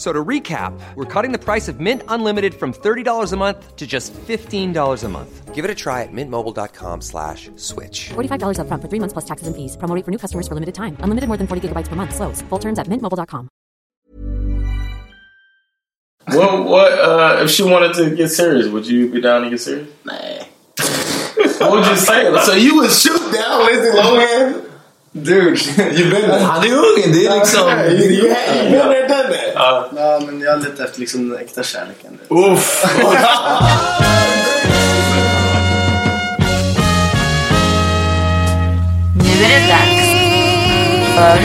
So to recap, we're cutting the price of Mint Unlimited from $30 a month to just $15 a month. Give it a try at mintmobile.com slash switch. $45 upfront for three months plus taxes and fees. Promo rate for new customers for limited time. Unlimited more than 40 gigabytes per month. Slows. Full terms at mintmobile.com. Well, what uh, if she wanted to get serious? Would you be down to get serious? Nah. What would you say? So you would shoot down Lindsay Lohan? Dude. Han är ung, det är liksom... You, done that. Ja, men jag letar efter liksom den äkta kärleken. Uff! Nu är det dags för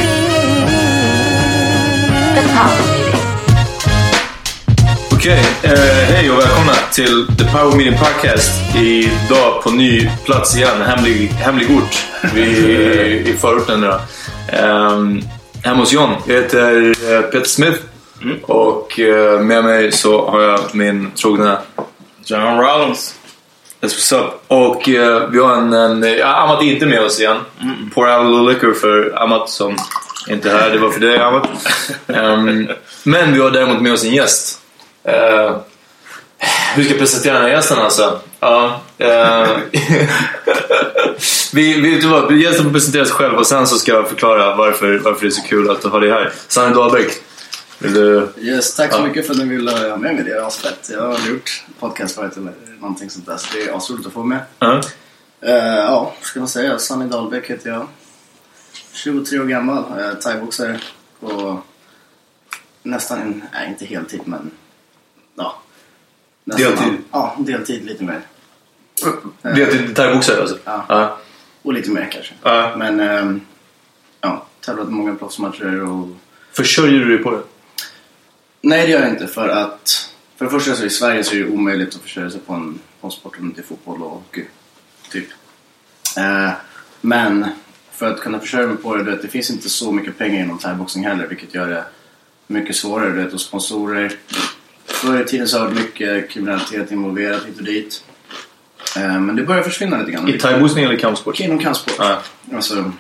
The Power Okej, eh, hej och välkomna till The Power Meeting Podcast. Idag på ny plats igen, hemlig, hemlig ort. Vi är i förorten nu. Um, hemma hos John. Jag heter eh, Peter Smith. Och eh, med mig så har jag min trogna John Rollins. That's what's up. Och eh, vi har en... en Amat är inte med oss igen. Pour out a little liquor för Amat som inte är här. Det var för dig Amat. Ehm, men vi har däremot med oss en gäst. Uh, hur ska jag presentera den här gästen alltså? Ja, eh, vi, vi, vet du vad, gästen får presentera sig själv och sen så ska jag förklara varför, varför det är så kul att ha dig här. Sanne Dahlbäck. Vill du... Yes, tack så Ja. mycket för att ni ville ha med mig. Det är asfett. Jag har aldrig gjort podcast förut eller någonting sånt där. Så det är asroligt att få med. Ja. Eh, ja, vad ska man säga? Sunny Dahlbäck heter jag. 23 år gammal. Jag är thaiboxare på nästan, en, nej inte heltid men ja. Nästan, Deltid? Ja, deltid lite mer. Det är thaiboxare alltså? Ja. Ja. Och lite mer kanske. Ja. Men ehm, ja, tävlat många proffsmatcher och Försörjer du dig på det? Nej, det gör jag inte. För att för det första så i Sverige så är det omöjligt att försörja sig på en, på en sport om det inte är fotboll och hockey. Typ. Eh, men för att kunna försörja mig på det, vet, det finns inte så mycket pengar inom thaiboxning heller vilket gör det mycket svårare. Du vet, och sponsorer. Förr i tiden så har det mycket kriminalitet involverat hit och dit. Eh, men det börjar försvinna lite grann. I thaiboxning eller kampsport? Inom kampsport. Ja. Alltså,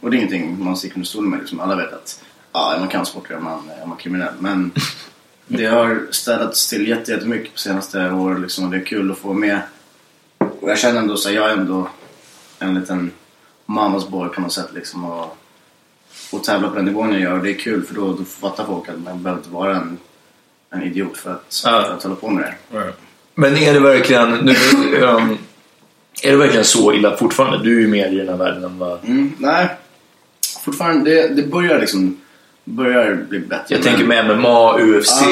och det är ingenting man sticker under stolen med. Liksom. Alla vet att ja, är man kampsportare är man, är man kriminell. Men det har städats till jätte- jättemycket på senaste åren liksom, och det är kul att få med. Och jag känner ändå så jag är ändå en liten mammas boy på något sätt liksom. Och, och tävla på den nivån jag gör. Och det är kul för då, då fattar folk att man behöver inte vara en, en idiot för att, Ja. för att hålla på med det. Men är det verkligen... Nu, um, är det verkligen så illa fortfarande? Du är ju mer i den här världen än vad... Mm, nej, fortfarande det, det börjar liksom börjar bli bättre. Jag men- tänker med MMA, UFC,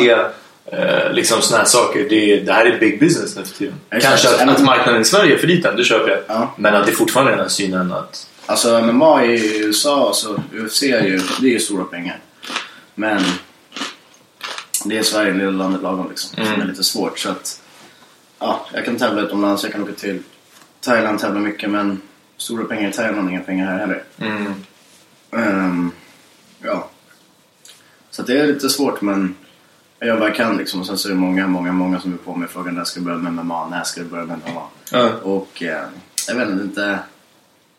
eh, liksom såna här saker. Det, det här är big business nu för tiden. Exakt. Kanske att, att marknaden i Sverige är för liten, det köper jag. Ja. Men att det fortfarande är den här synen att... Alltså MMA i USA, alltså UFC är ju, det är ju stora pengar. Men det är Sverige, lilla landet lagom liksom. Mm. Som är lite svårt så att ja, jag kan tävla utomlands, jag kan åka till Thailand tävla mycket men stora pengar i Thailand, inga pengar här heller. Mm. Ehm, ja. Så det är lite svårt men jag gör vad jag kan liksom. Och sen så är det många, många, många som är på mig frågan när ska du börja med MMA, när ska du börja med MMA? Ja. Och eh, jag vet inte,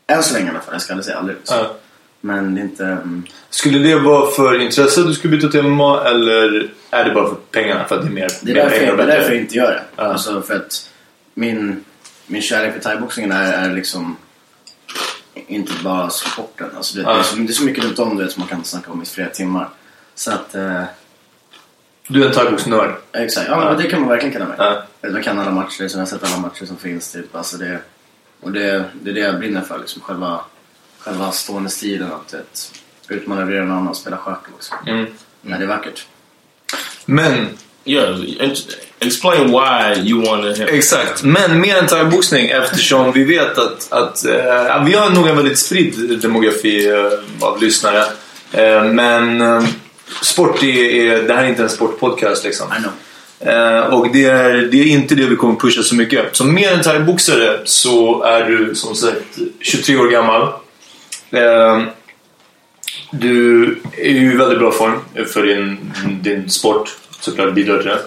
än så länge i alla fall, jag ska aldrig säga aldrig. Liksom. Ja. Men det är inte... Mm, Skulle det vara för intresse du skulle byta till MMA eller är det bara för pengarna? För att det är mer, det är mer därför, pengar jag, och det är bättre? därför jag inte gör det. Ja. Alltså för att min, min kärlek för thaiboxningen är, är liksom inte bara sporten. Alltså det, Ja. det, är så, det är så mycket runt om du vet, som man kan snacka om i flera timmar. Så att, eh, Du är en thaiboxnörd. exakt. Ja, men det kan man verkligen kalla mig. Ja. Jag kan alla matcher, så jag har sett alla matcher som finns. Typ. Alltså det, och det, det är det jag brinner för. Liksom. Själva, själva stående stilen. Att vet, utmanövrera någon annan och spela schack också. Mm. Nej, det är vackert. Men, Yeah, int- explain why you wanted him. exakt. Men mer än thaiboxning eftersom vi vet att, att eh, vi har nog en väldigt spridd demografi eh, av lyssnare. Eh, men eh, sport är, är, det här är inte en sportpodcast liksom. I know. Eh, och det är, det är inte det vi kommer pusha så mycket. Som mer än thaiboxare så är du som sagt 23 år gammal. Eh, du är ju i väldigt bra form för din, din sport. Såklart bidrar till det.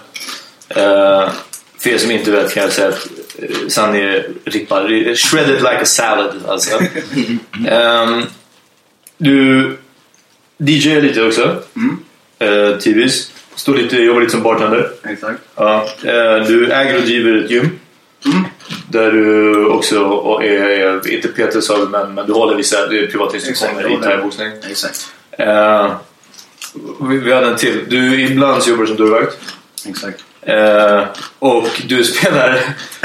Eh, för er som inte vet kan jag säga att eh, Sanni är rippad. Shredded like a salad alltså. Ehm, du DJar lite också. Eh, tidvis. Står lite, jobbar lite som bartender. Exakt. Ja, eh, du äger och driver ett gym. Där du också och är, inte Peter sa vi, men, men du håller vissa privata instruktioner i thaiboxning. Exakt. Eh, vi, vi hade en till. Du ibland så jobbar du som dörrvakt. Exakt. Eh, och du spelar,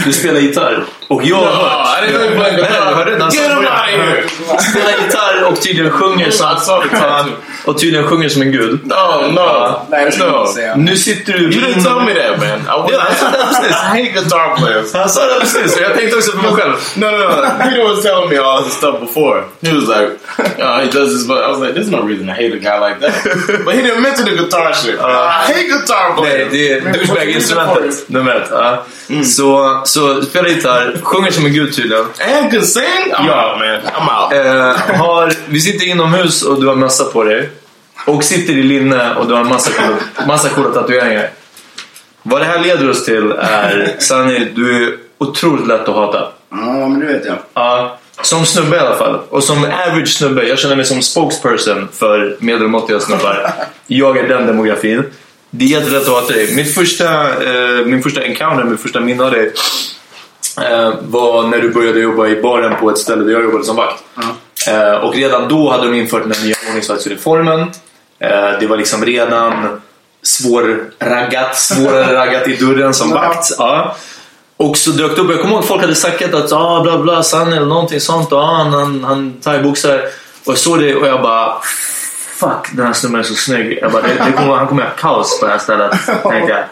du spelar gitarr. Och jag har hört... Nej. Han sa Get him out here! Spelar gitarr och tydligen sjunger som, the tattoo. och tydligen sjunger som en gud. No, no, Nej, det inte säga. Nu sitter du... You didn't tell me that, man. Yeah, I said that precis. I hate guitar players. Han sa det och jag tänkte också på mig själv. No, no, no. Peter was telling me all this stuff before. He was like, oh, he does this, but I was like, there's no reason to hate a guy like that. But he didn't mention the guitar shit. I hate guitar Nej, players. det är douchebag-instrumentet. Nummer ett. Ja. Så, så spelar gitarr, sjunger som en gud tydligen. And can sing? I'm Yeah. out, man. I'm out. Eh, har, vi sitter inomhus och du har mössa på dig. Och sitter i linne och du har massa coola, massa coola tatueringar. Vad det här leder oss till är, Sanni, du är otroligt lätt att hata. Ja, men det vet jag. Ja, som snubbe i alla fall. Och som average snubbe. Jag känner mig som spokesperson för medelmåttiga snubbar. Jag är den demografin. Det är jättelätt att hata dig. Mitt första, eh, min första encounter, min första minne av dig eh, var när du började jobba i baren på ett ställe där jag jobbade som vakt. Eh, och redan då hade de infört den nya ordningsvaktsuniformen. Eh, det var liksom redan svårraggat, svårare raggat i dörren som vakt. Ja. Och så dök det upp, jag kommer ihåg att folk hade sagt att ah, bla bla, Sanne eller någonting sånt. Ah, han, han, han thaiboxar. Och jag såg det och jag bara Fuck, den här snubben är så snygg. Jag bara, det, det kommer, han kommer göra kaos på det här stället. Tänkte jag.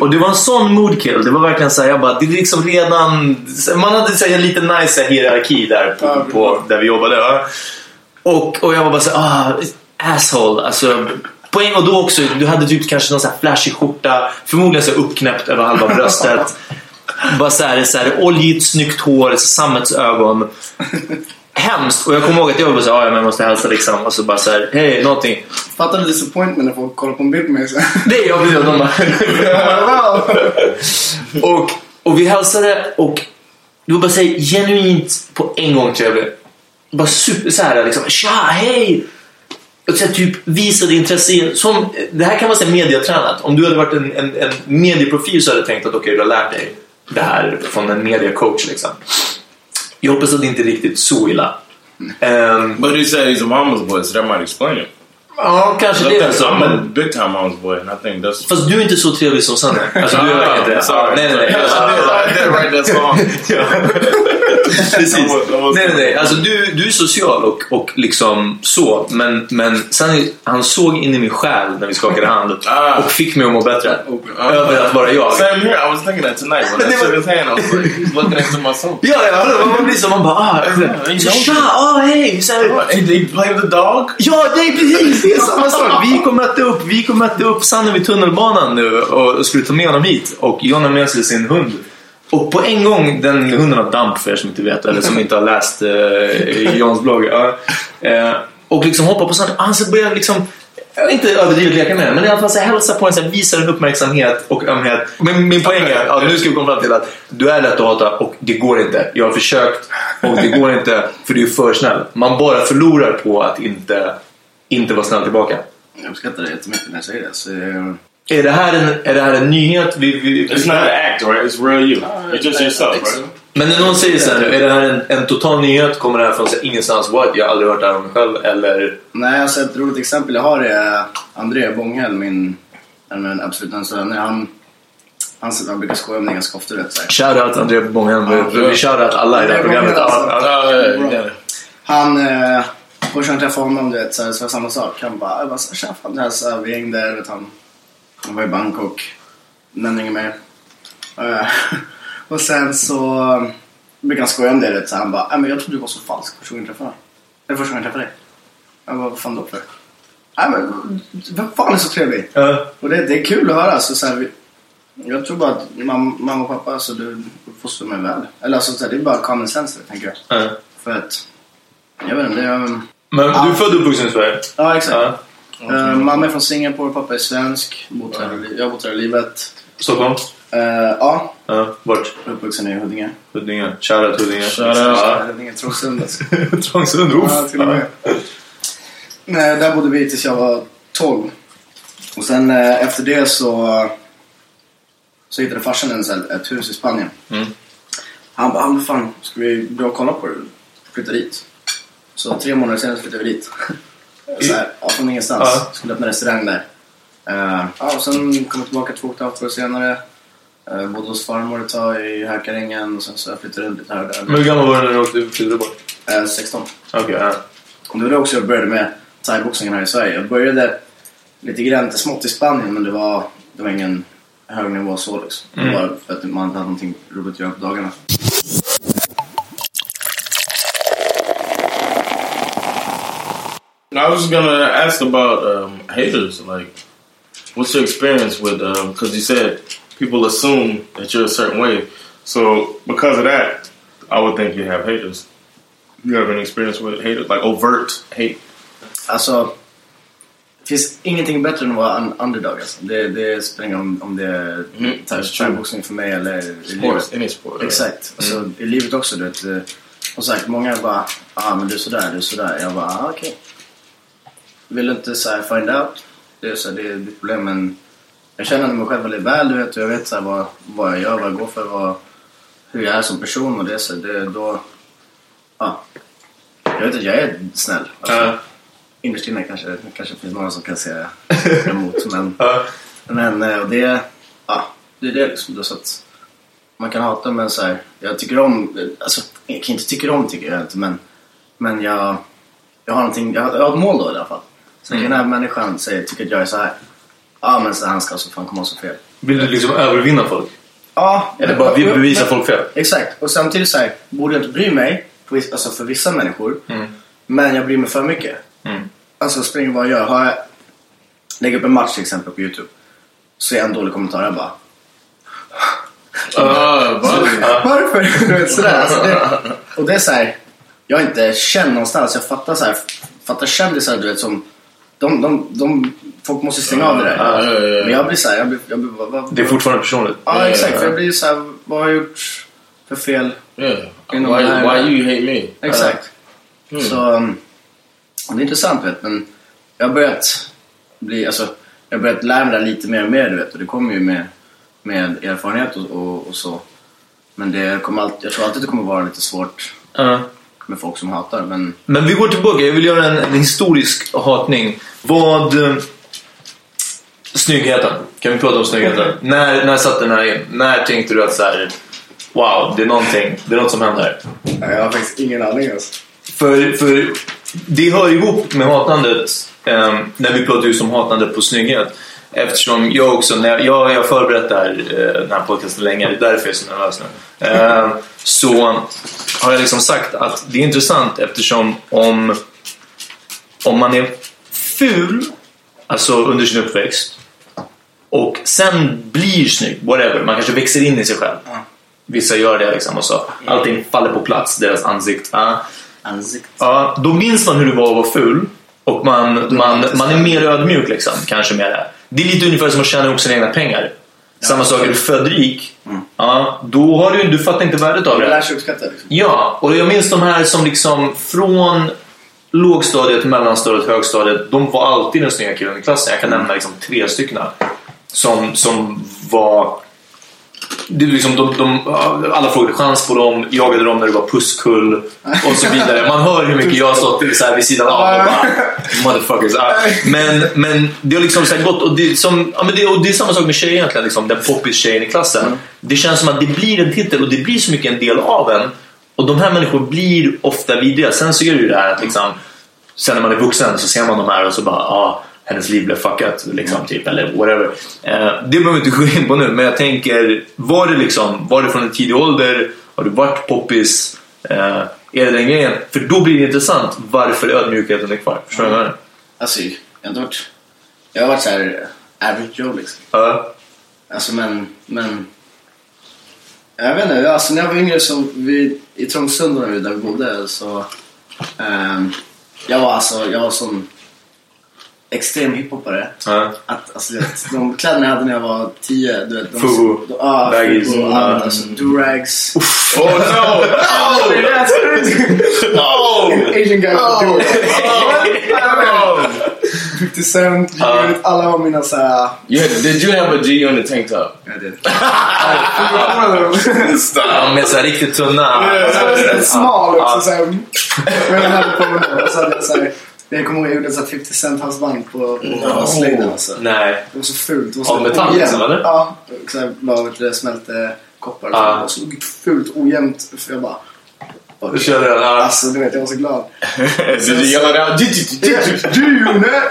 Och det var en sån moodkill. Det var verkligen så här, jag bara, det är liksom redan... Man hade så en lite nice hierarki där på, på, där vi jobbade. Va? Och, och jag var bara så här, ah, asshole. Alltså, poäng och då också, du hade typ kanske någon så här flashig skjorta. Förmodligen så uppknäppt över halva bröstet. Bara så här, så här oljigt, snyggt hår, sammetsögon. Hemskt. Och jag kommer ihåg att jag var så här, ah, ja, men jag måste hälsa liksom. Och så bara så här, hej, någonting. Fattar du disappointment när folk kollar på en bild på mig? Så. Det är jag. De bara, och, och vi hälsade och du var bara säga genuint på en gång trevlig. Bara super så här liksom. Tja, hej! Och så här, typ visade intresse. Som, det här kan så här mediatränat. Om du hade varit en, en, en medieprofil så hade jag tänkt att okej, du har lärt dig det här från en mediacoach. Liksom. Jag hoppas att det inte är riktigt så illa. Ehm, But he said he's a mama's boy, so that might explain it. ja, kanske det är så. I'm Men, a big time mama's boy, and I think that's. fast du är inte så trevlig som Sanne. Alltså, du är verkligen inte det. Nej, nej, nej. Precis. Nej, nej, nej. Alltså, du, du är social och, och liksom så. Men, men sen, han såg in i min själ när vi skakade hand Ah. och fick mig att må bättre. Ah. Över att vara jag. Same here. I was thinking that tonight when I shook his hand. I was like, looking into my soul. Ja, ja, man blir så. Man bara, ah, så, tja, ah, hej. Så här, Hey, did he play with the dog? Ja, det är precis det är samma sak. Vi kom mötte upp, vi kom mötte upp Sanne vid tunnelbanan nu och skulle ta med honom hit. Och John har med sig sin hund. Och på en gång, den hunden har damp för er som inte vet, eller som inte har läst eh, Johns blogg. Eh, och liksom hoppar på Sanne. Han så börjar liksom jag vill inte överdrivet leka med den, men i alla fall så hälsa på en, så här, visa en uppmärksamhet och ömhet. Men min poäng är, ja, nu ska vi komma fram till att du är lätt att hata och det går inte. Jag har försökt och det går inte för du är för snäll. Man bara förlorar på att inte, inte vara snäll tillbaka. Jag uppskattar det jättemycket när jag säger det. Så, eh, Är det här en, är det här en nyhet? Vi, vi, It's not an act, right? It's real you. You're just yourself, right? Men när någon säger så här nu, är det här en, en total nyhet? Kommer det här från ingenstans? What? Jag har aldrig hört det här om mig själv. Eller? Nej, alltså ett roligt exempel jag har är André Bånghäll, min, mina absolut närmaste vänner. Han, han, han brukar skoja om det ganska ofta. Vet, så här. Shoutout André Bången. Vi, vi shoutout alla i det här programmet. Ja. Han, eh, första gången jag träffade honom, du vet, så, så var det samma sak. Han bara, jag bara så, tja fan, det här, så här, vi hängde där, vet han. Han var i Bangkok. Nämnde inget mer. Eh, och sen så brukar han skoja om det, vet, så han bara, "Nej, men jag trodde du var så falsk första gången jag träffade dig. Eller första gången jag träffade dig. Jag bara, vad fan då för? Nej men, vem fan är så trevlig? Ja. Och det, det är kul att höra. Alltså, så här, jag tror bara att mam, mamma och pappa, alltså, du uppfostrar mig väl. Eller alltså, så här, det är bara common sense, tänker jag. Ja. För att, jag vet inte, är... Men du är född och uppvuxen i Sverige? Ja, exakt. Ja. Eh, mamma är från Singapore, pappa är svensk. Bott här, Jag har bott här i livet. Stockholm? Eh, ja, Ja. Vart? uppvuxen i Huddinge. Huddinge. Shoutout Huddinge. Shoutout. Huddinge, Trångsund. Alltså. Trångsund. Ja, till och med. Nej, där bodde vi tills jag var 12. Och sen eh, efter det så, så hittade farsan en, här- ett hus i Spanien. Mm. Han bara, ah, fan, ska vi dra och kolla på det? Flytta dit. Så tre månader senare flyttade vi dit. Så här, ja, från ingenstans. Ja. Skulle öppna restaurang där. Eh, ja, och sen kom jag tillbaka två och ett halvt år senare. Uh, bodde hos farmor ett tag i Hökarängen och sen så jag flyttade runt lite här och där. Men hur gammal var du när du åkte flyttade bort? Eh, 16. Okej, ja. Och det var då också jag började med thaiboxningen här i Sverige. Jag började lite grann, smått i Spanien men det var, det var ingen hög nivå så liksom. Det var för att man inte hade någonting roligt att göra på dagarna. I was gonna ask about um, haters. Like, what's your experience with? Because you said people assume that you're a certain way. So because of that, I would think you have haters. You have any experience with haters, like overt hate? Alltså, det finns ingenting bättre än att vara un underdog alltså. Det, det spelar ingen om, om det är thaiboxning för mig eller i livet. any sport. Exakt. Alltså, I livet också, du vet. eh, Och sagt, många bara, ah men du är sådär, du är sådär. Jag bara, ah, okej. Vill inte så här, find out? Det är, så här, det är ditt problem men jag känner mig själv väldigt väl, du vet. Jag vet så här, vad, vad jag gör, vad jag går för, vad, hur jag är som person och det så här, det, då... Ja. Jag vet att jag är snäll. Alltså, Ja. Innerst inne kanske, kanske finns några som kan säga emot men... Ja. Men eh, och det, ja, det är det liksom. Är så att man kan hata men så här, jag tycker om, alltså jag kan inte tycka om tycker jag inte men, men jag, jag har någonting, jag har, jag har ett mål då i alla fall. Så mm. den här människan säger, tycker att jag är så här. Ja men så han ska så fan komma så fel. Vill du liksom övervinna folk? Ja, Eller bara vi bevisar men- folk fel? Exakt, och samtidigt så här, borde jag inte bry mig viss- alltså för vissa människor. Mm. Men jag bryr mig för mycket. Mm. Alltså springer vad jag gör. Har jag, lägger upp en match till exempel på Youtube. Så är en dålig kommentar, jag bara Uh, Varför? Du vet, sådär. Alltså, det, och det är så här, jag är inte känd någonstans. Jag fattar så här, fattar kändisar du vet som, de, de, de, folk måste stänga av det där. Ja, ja, ja, ja. Men jag blir så här, jag blir, jag blir vad, vad, Det är fortfarande personligt. Ja exakt, för jag blir så här, vad har jag gjort för fel? yeah. Why, why you hate me? Exakt. Så, um, det är intressant vet men jag har börjat bli, alltså, jag har börjat lära mig det lite mer och mer du vet och det kommer ju med, med erfarenhet och, och, och så. Men det kommer alltid, jag tror alltid det kommer vara lite svårt Ja. Med folk som hatar men Men vi går tillbaka. Jag vill göra en, en historisk hatning. Vad... eh, Snyggheten. Kan vi prata om snyggheten? När, när satt den här in? När tänkte du att så här, Wow, det är någonting. Det är något som händer. Nej, jag har faktiskt ingen aning alltså. För, för det hör ihop med hatandet. Eh, när vi pratar just om hatande på snygghet. Eftersom jag också, när jag, jag, jag har förberett det här, eh, den här podcasten länge, det är därför jag är så nervös nu. Eh, så har jag liksom sagt att det är intressant eftersom om, om man är ful, alltså under sin uppväxt, och sen blir snygg, whatever, man kanske växer in i sig själv. Vissa gör det liksom och så allting faller på plats, deras ansikte. Ja. Ansikt. Ja, då minns man hur det var att vara ful och man, man, man är mer ödmjuk liksom, kanske med det. Det är lite ungefär som att tjäna ihop sina egna pengar. Samma sak, är du född rik, ja, då har du, du fattar inte värdet av Jag lär det. sig uppskatta liksom. Ja, och jag minns de här som liksom från lågstadiet, mellanstadiet, högstadiet, de var alltid den snygga killen i klassen. Jag kan nämna liksom tre stycken. som, som var... Det är liksom, de, de, alla frågade chans på dem, jagade dem när det var pusskull och så vidare. Man hör hur mycket jag har stått så här vid sidan av och bara motherfuckers. Men, men det har liksom så här gått och det, som, ja, men det, och det är samma sak med tjejer egentligen, liksom, den poppis-tjejen i klassen. Det känns som att det blir en titel och det blir så mycket en del av en. Och de här människorna blir ofta vidriga. Sen så är det ju det här att liksom, sen när man är vuxen så ser man de här och så bara ah, hennes liv blev fuckat liksom, typ, eller whatever. Eh, det behöver vi inte gå in på nu men jag tänker var det liksom, var det från en tidig ålder? Har du varit poppis? Eh, är det den grejen? För då blir det intressant varför ödmjukheten är kvar. Förstår du vad jag menar? Alltså, jag har inte varit... Jag har varit så här average Joe liksom. Ja. Alltså men, men... Jag vet inte, alltså när jag var yngre så vi, i Trångsund där vi bodde så... ehm, jag var alltså, jag var som extrem hiphoppare. Ja. Att, alltså, vet, de kläderna jag hade när jag var 10, du vet. De, Fubu. de, ja, Baggies. Fubu, Mm. allt, alltså durags. Oh no! Oh! Asian guy Oh! oh! 50 Cent, Ja. alla var mina såhär... You had, did you have a G on the tank top? Jag vet. Ja, med så här riktigt tunna... Smal också såhär. Men jag hade på mig då. Och så hade jag såhär... Jag kommer ihåg jag gjorde så här 50 Cent halsband på, på slöjden alltså. Nej. Det var så fult. Det var så Av metall, ojämnt. liksom, eller? Ja. Så vet du, smälte koppar. Ja. Det var så fult ojämnt. För jag bara... Du körde den. Ja. Alltså du vet, jag var så glad. It out? Du ne?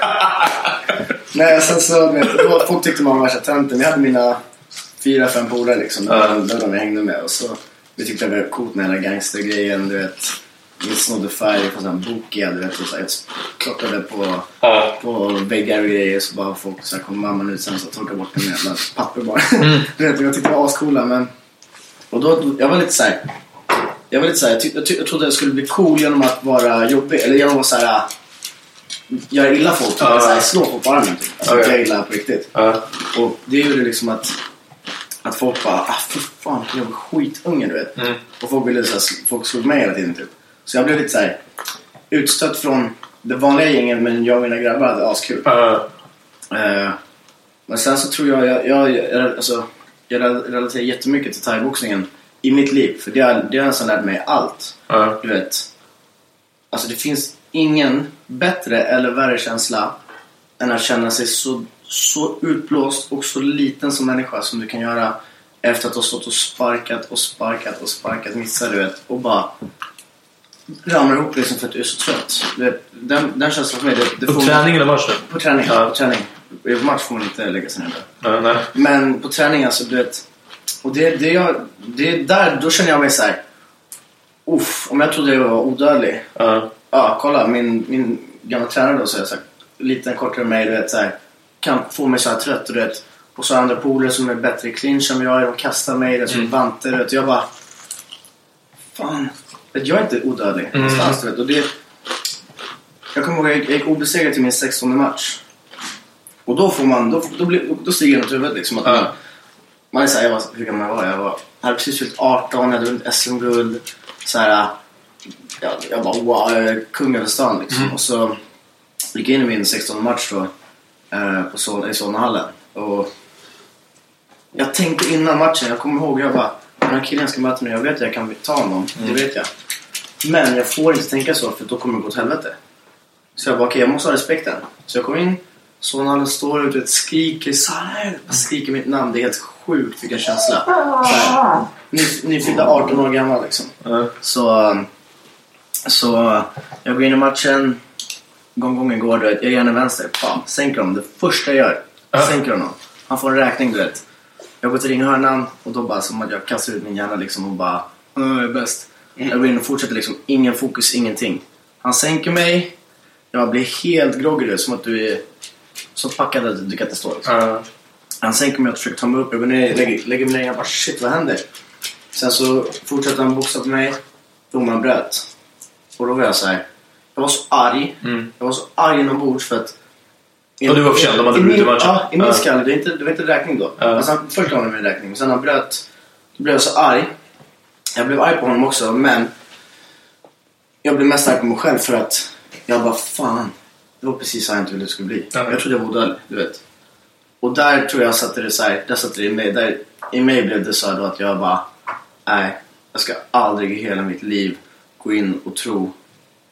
Nej, sen så... du Vet, det var, folk tyckte man var värsta tönten. Vi hade mina fyra, fem polare liksom. Det det var de jag hängde med. Och så, vi tyckte det var coolt med hela gangstergrejen. Du vet. Vi snodde färg på sån här bokiga, du vet. Och så här, klottrade på, Ja. på väggar och grejer. Så bara folk så här, kom mamman ut sen så torkade bort det med jävla papper bara. du vet, jag tyckte det var ascoola men... Och då, jag var lite så här. Jag var lite så här, jag, tyck, jag, tyck, jag trodde jag skulle bli cool genom att vara jobbig. Eller genom att så här, göra illa folk. Typ, så här, slå folk på armen. Typ. Alltså Okej. göra illa på riktigt. Ja. Och det gjorde liksom att, att folk bara, ah fy fan vilken jävla skitunge du vet. Mm. Och folk ville så här, folk slog mig hela tiden typ. Så jag blev lite så här utstött från det vanliga gänget men jag och mina grabbar hade askul. Eh, men sen så tror jag, jag, jag, jag, alltså, jag relaterar jättemycket till thaiboxningen i mitt liv. För det har, det har nästan lärt mig allt. Ja. Du vet. Alltså det finns ingen bättre eller värre känsla än att känna sig så, så utblåst och så liten som människa som du kan göra efter att ha stått och sparkat och sparkat och sparkat missar du vet och bara ramlar ihop liksom för att du är så trött. Den, den känslan för mig, det, det På träning eller match? På träning, Ja. på träning. På match får man inte lägga sig ner. Ja, nej. Men på träning alltså, du vet. Och det, det, jag, det är där, då känner jag mig så här. Uff, om jag trodde jag var odödlig. Ja. Ja, kolla min, min gamla tränare då så jag sagt liten kortare än mig, du vet så här, kan få mig så här trött, du vet. Och så andra polare som är bättre i clinch än jag är, de kastar mig, det är som Mm. vanter, du vet. Jag bara... Fan, jag är inte odödlig Mm. någonstans, du vet. Och det, jag kommer ihåg jag gick- jag gick obesegrad till min 16 match. Och då får man, då, då, blir, då stiger något huvudet liksom. Att Ja. man, man är såhär, jag var, hur gammal jag var? Jag var, jag hade precis fyllt 18, jag hade vunnit SM-guld. Så här, jag, jag bara wow, jag är kung över stan liksom. Och så gick jag in i min 16 match då eh, på Sol, i Solnahallen. Och jag tänkte innan matchen, jag kommer ihåg, jag bara den här killen ska möta mig, jag vet att jag kan ta honom. Det vet jag. Men jag får inte tänka så för då kommer det gå åt helvete. Så jag bara okej, jag måste ha respekten. Så jag kom in, Solnahallen står ute och skriker Sanel! Skriker mitt namn, det är helt sjukt vilken känsla. Så här, Ny- Nyfyllda 18 år gammal liksom. Så, så jag går in i matchen. Gång gången går du vet, jag ger henne vänster. Bam, sänker honom. Det första jag gör. Sänker honom. Han får en räkning du vet. Jag går till ringhörnan och då bara som att jag kastar ut min hjärna liksom och bara "Åh, jag är bäst. Jag går in och fortsätter liksom. Ingen fokus, ingenting. Han sänker mig. Jag blir helt groggy som att du är så packad att du kan inte stå liksom. Ja. Han sänker mig och försöker ta mig upp. Jag går ner, lägger, lägger mig ner. Jag bara shit, vad händer? Sen så fortsätter han boxa på mig. Domaren bröt. Och då var jag så här. Jag var så arg. Mm. Jag var så arg inombords för att... Och du var för sent, de hade brutit min- matchen. Ja, i min Ja. skalle. Det, är inte, det var inte räkning då. Ja. Alltså, han, först mig en räkning. Sen han bröt. Då blev jag så arg. Jag blev arg på honom också, men... Jag blev mest arg på mig själv för att jag bara fan. Det var precis så jag inte ville det skulle bli. Ja. Jag trodde jag var odödlig, du vet. Och där tror jag satte det så här, där satte det i mig. Där, I mig blev det så då att jag bara, nej, jag ska aldrig i hela mitt liv gå in och tro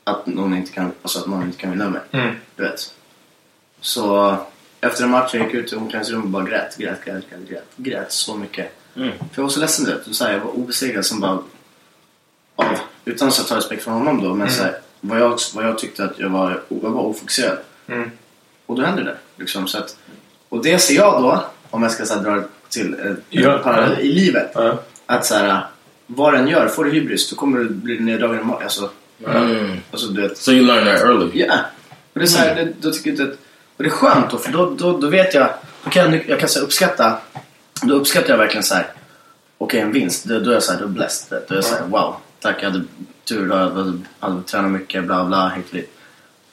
att någon inte kan, alltså att någon inte kan vinna mig. Mm. Du vet. Så efter en match jag gick ut i omklädningsrummet och bara grät, grät, grät, grät, grät, grät så mycket. För jag var så ledsen du vet. Och så här, jag var obesegrad som bara, av, utan att ta respekt från honom då, men så här, vad, jag, vad jag tyckte att jag var, jag var ofokuserad. Mm. Och då händer det. Liksom, så att, och det ser jag då, om jag ska så här, dra till eh, Ja. parallell i livet. Ja. Att så här, vad den gör, får du hybris då kommer du bli neddragen i magen. Alltså, Mm. alltså, du vet, So you learn that early. Ja. Och det är så här, det, då tycker jag att, och det är skönt då, för då, då, då vet jag, då kan jag, jag kan så uppskatta, då uppskattar jag verkligen så här. okej en vinst, då, då är jag så här, då är jag blessed. Då är jag så här, wow, tack jag hade tur då, jag hade, hade tränat mycket, bla bla, hit dit.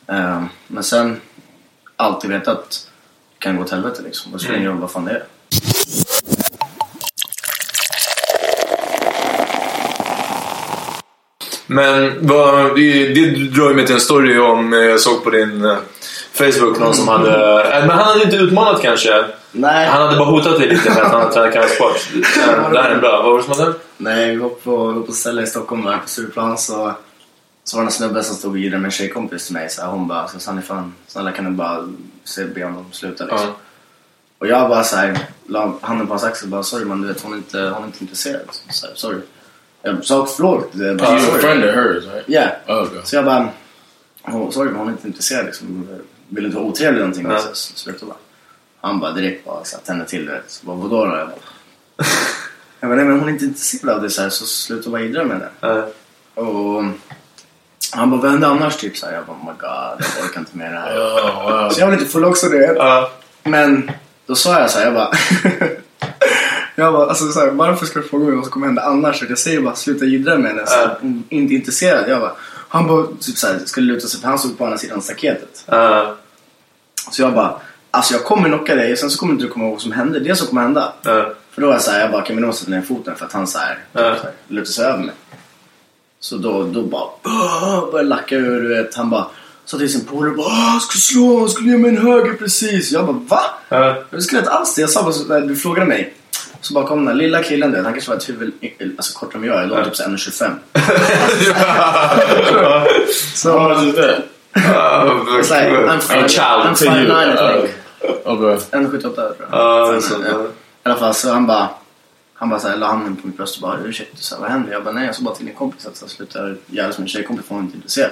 Ehm, men sen, alltid veta att det kan gå åt helvete liksom. Det spelar ingen roll vad fan det är. Men vad, det, det drar ju mig till en story om, eh, jag såg på din eh, Facebook någon som hade, eh, men han hade inte utmanat kanske. Nej. Han hade bara hotat dig lite med att han hade tränat kampsport. Det här är bra. Vad var det som hände? Nej, vi var på, var på ställe i Stockholm där på Stureplan så, så var det en snubbe som stod och gillade med en tjejkompis till mig. Så här, hon bara, så Sanny fan, snälla kan du bara se, be honom sluta liksom. Ja. Och jag bara så här, la handen på hans axel och bara sorry man du vet hon är inte, hon är inte intresserad. Så här, sorry. Jag sa förlåt. det är bara, You're a sorry. friend of hers, right? Ja. Oh, okay. Så jag bara, oh, sorry men hon är inte intresserad liksom. Vill inte vara otrevlig eller någonting. Ja. Så, så, sluta bara. Han bara direkt bara så här, tände till det. Så bara, vadå då? Jag bara, jag bara, nej men hon är inte intresserad av det så, här, så sluta bara idra med det. Eh, Och han bara, vad händer annars? Typ så här. Jag bara, oh my god, jag orkar inte med det här. Så jag var lite full också det. ja. Men då sa jag så här, jag bara... jag bara, alltså så här, varför ska du fråga mig vad som kommer hända annars? Jag säger bara, sluta jiddra med henne. Så är inte intresserad. Jag bara, han bara, typ så här, skulle luta sig, för han stod på andra sidan staketet. Eh, Så jag bara, alltså jag kommer knocka dig, sen så kommer inte du komma ihåg vad som hände. Det som kommer hända. eh. För då var jag såhär, jag bara kan vi nog sätta ner foten för att han såhär, Ja. så här, lutar sig över mig. Så då, då bara, "Åh", började lacka ur, du vet. Han bara, sa till sin polare bara, "Åh, jag skulle slå, han skulle ge mig en höger precis. Jag bara, va? Eh. Jag skulle inte alls det. Jag sa bara, du frågade mig. Så bara kom den där lilla killen, han kanske var ett huvud alltså, kortare än jag. Jag låg typ så 1,25. Så, that? it's like, I'm fine, A child I'm to fine you. nine, I think. Okay. 1,78 tror jag. Ja, ja. I alla fall så han bara han bara såhär la handen på mitt bröst och bara ursäkta, så här, vad händer? Jag bara nej jag sa bara till din kompis att jag slutar jävlas med en tjejkompis för hon är inte intresserad.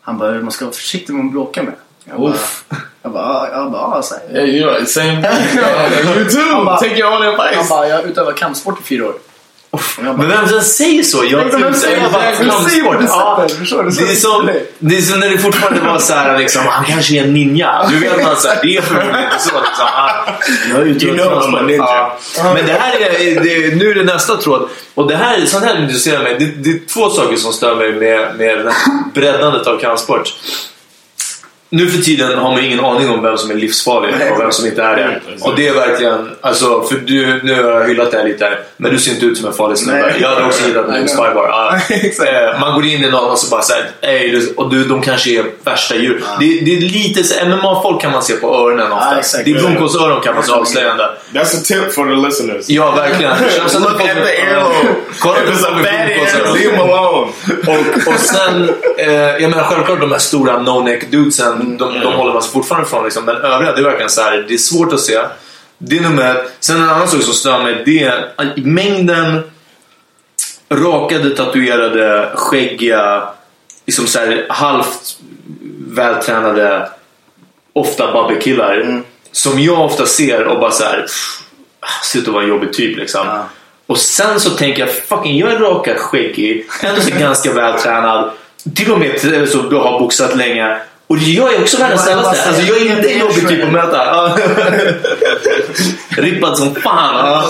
Han bara man ska vara försiktig med att bråka med. Jag bara, Oof. jag bara, ja, jag bara, ja, så här. Yeah, you know, same thing. You too. Han bara- Take your own Han advice. bara, jag har utövat kampsport i fyra år. Jag bara, Men vem som säger så? Jag men vem säger jag bara, säger på det Ja, sättet? Förstår du? Så- Det är, som, det är som när det fortfarande var så här liksom, han kanske är en ninja. Du vet man så här, det är förmodligen så liksom. Han, jag är ute You know ninja. Ja. Men det här är, det, nu är det nästa tråd. Och det här, sånt här intresserar mig. Det, det är två saker som stör mig med, med breddandet av kampsport. Nu för tiden har man ingen aning om vem som är livsfarlig och vem som inte är det. Och det är verkligen, alltså, för du, nu har jag hyllat dig lite här, men du ser inte ut som en farlig snubbe. Jag hade också gillat en. Exakt. Eh, Man går in i någon och så bara såhär, "Ey, du- och du, de kanske är värsta djur. Det, det är lite så, MMA-folk kan man se på öronen ofta. Ja, exakt. det är blomkålsöron kan vara så avslöjande. That's a tip for the listeners. Ja, verkligen. Som Look at the earlobe. Kolla på ear, blomkålsöron. leave him alone. Och, och sen, eh, jag menar självklart de här stora no-neck dudesen, de, de håller man sig fortfarande ifrån. Liksom. Men övriga, det är verkligen så här, det är svårt att se. Det är nummer ett. Sen en annan sak som stör mig, det är mängden rakade, tatuerade, skäggiga, liksom så här, halvt vältränade, ofta babbekillar. Som jag ofta ser och bara så här, ser ut att vara en jobbig typ liksom. Ja. Och sen så tänker jag, fucking jag är rakad, skäggig, ändå så ganska vältränad. Till och med så har boxat länge. Och jag är också världens snällaste. Alltså jag är inte jobbig typ att möta. Rippad som fan.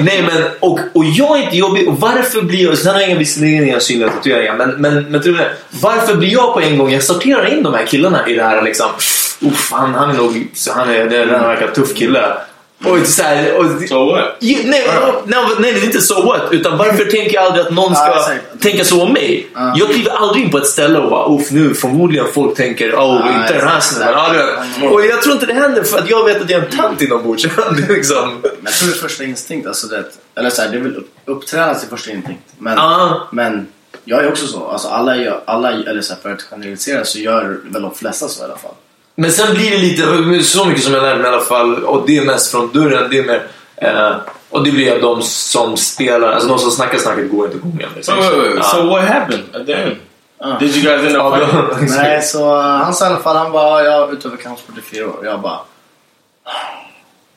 Nej men, och, och jag är inte jobbig. Och varför blir jag... Sen har jag visserligen inga synliga tatueringar. Men, men, men tror varför blir jag på en gång... Jag sorterar in de här killarna i det här liksom. Uff, han, han är nog... Han är, det, han verkar tuff kille. Och så här, och, So what? Jo, nej, nej, nej, det är inte so what. Utan varför tänker jag aldrig att någon ska exakt. tänka så om mig? Ja. Jag kliver aldrig in på ett ställe och bara Uff, nu förmodligen folk tänker oh, Ja, inte den här snubben. Vet. Och jag tror inte det händer för att jag vet att jag är en tant inombords. Liksom... Men jag tror det är första instinkt. Alltså det, eller så här, det är väl upp, upptränas i första instinkt. Men, men jag är också så. Alltså alla, gör, alla eller så här, för att generalisera så gör väl de flesta så i alla fall. Men sen blir det lite, så mycket som jag lärde mig i alla fall, och det är mest från dörren, det är mer, eh, och det blir att de som spelar, alltså de som snackar snacket går inte. So, Liksom. wait, wait, wait. Ja. so what happened at the end? Did you guys end up fighting? Nej, så uh, han sa i alla fall, han bara, jag har utövat kampsport i fyra år. Jag bara...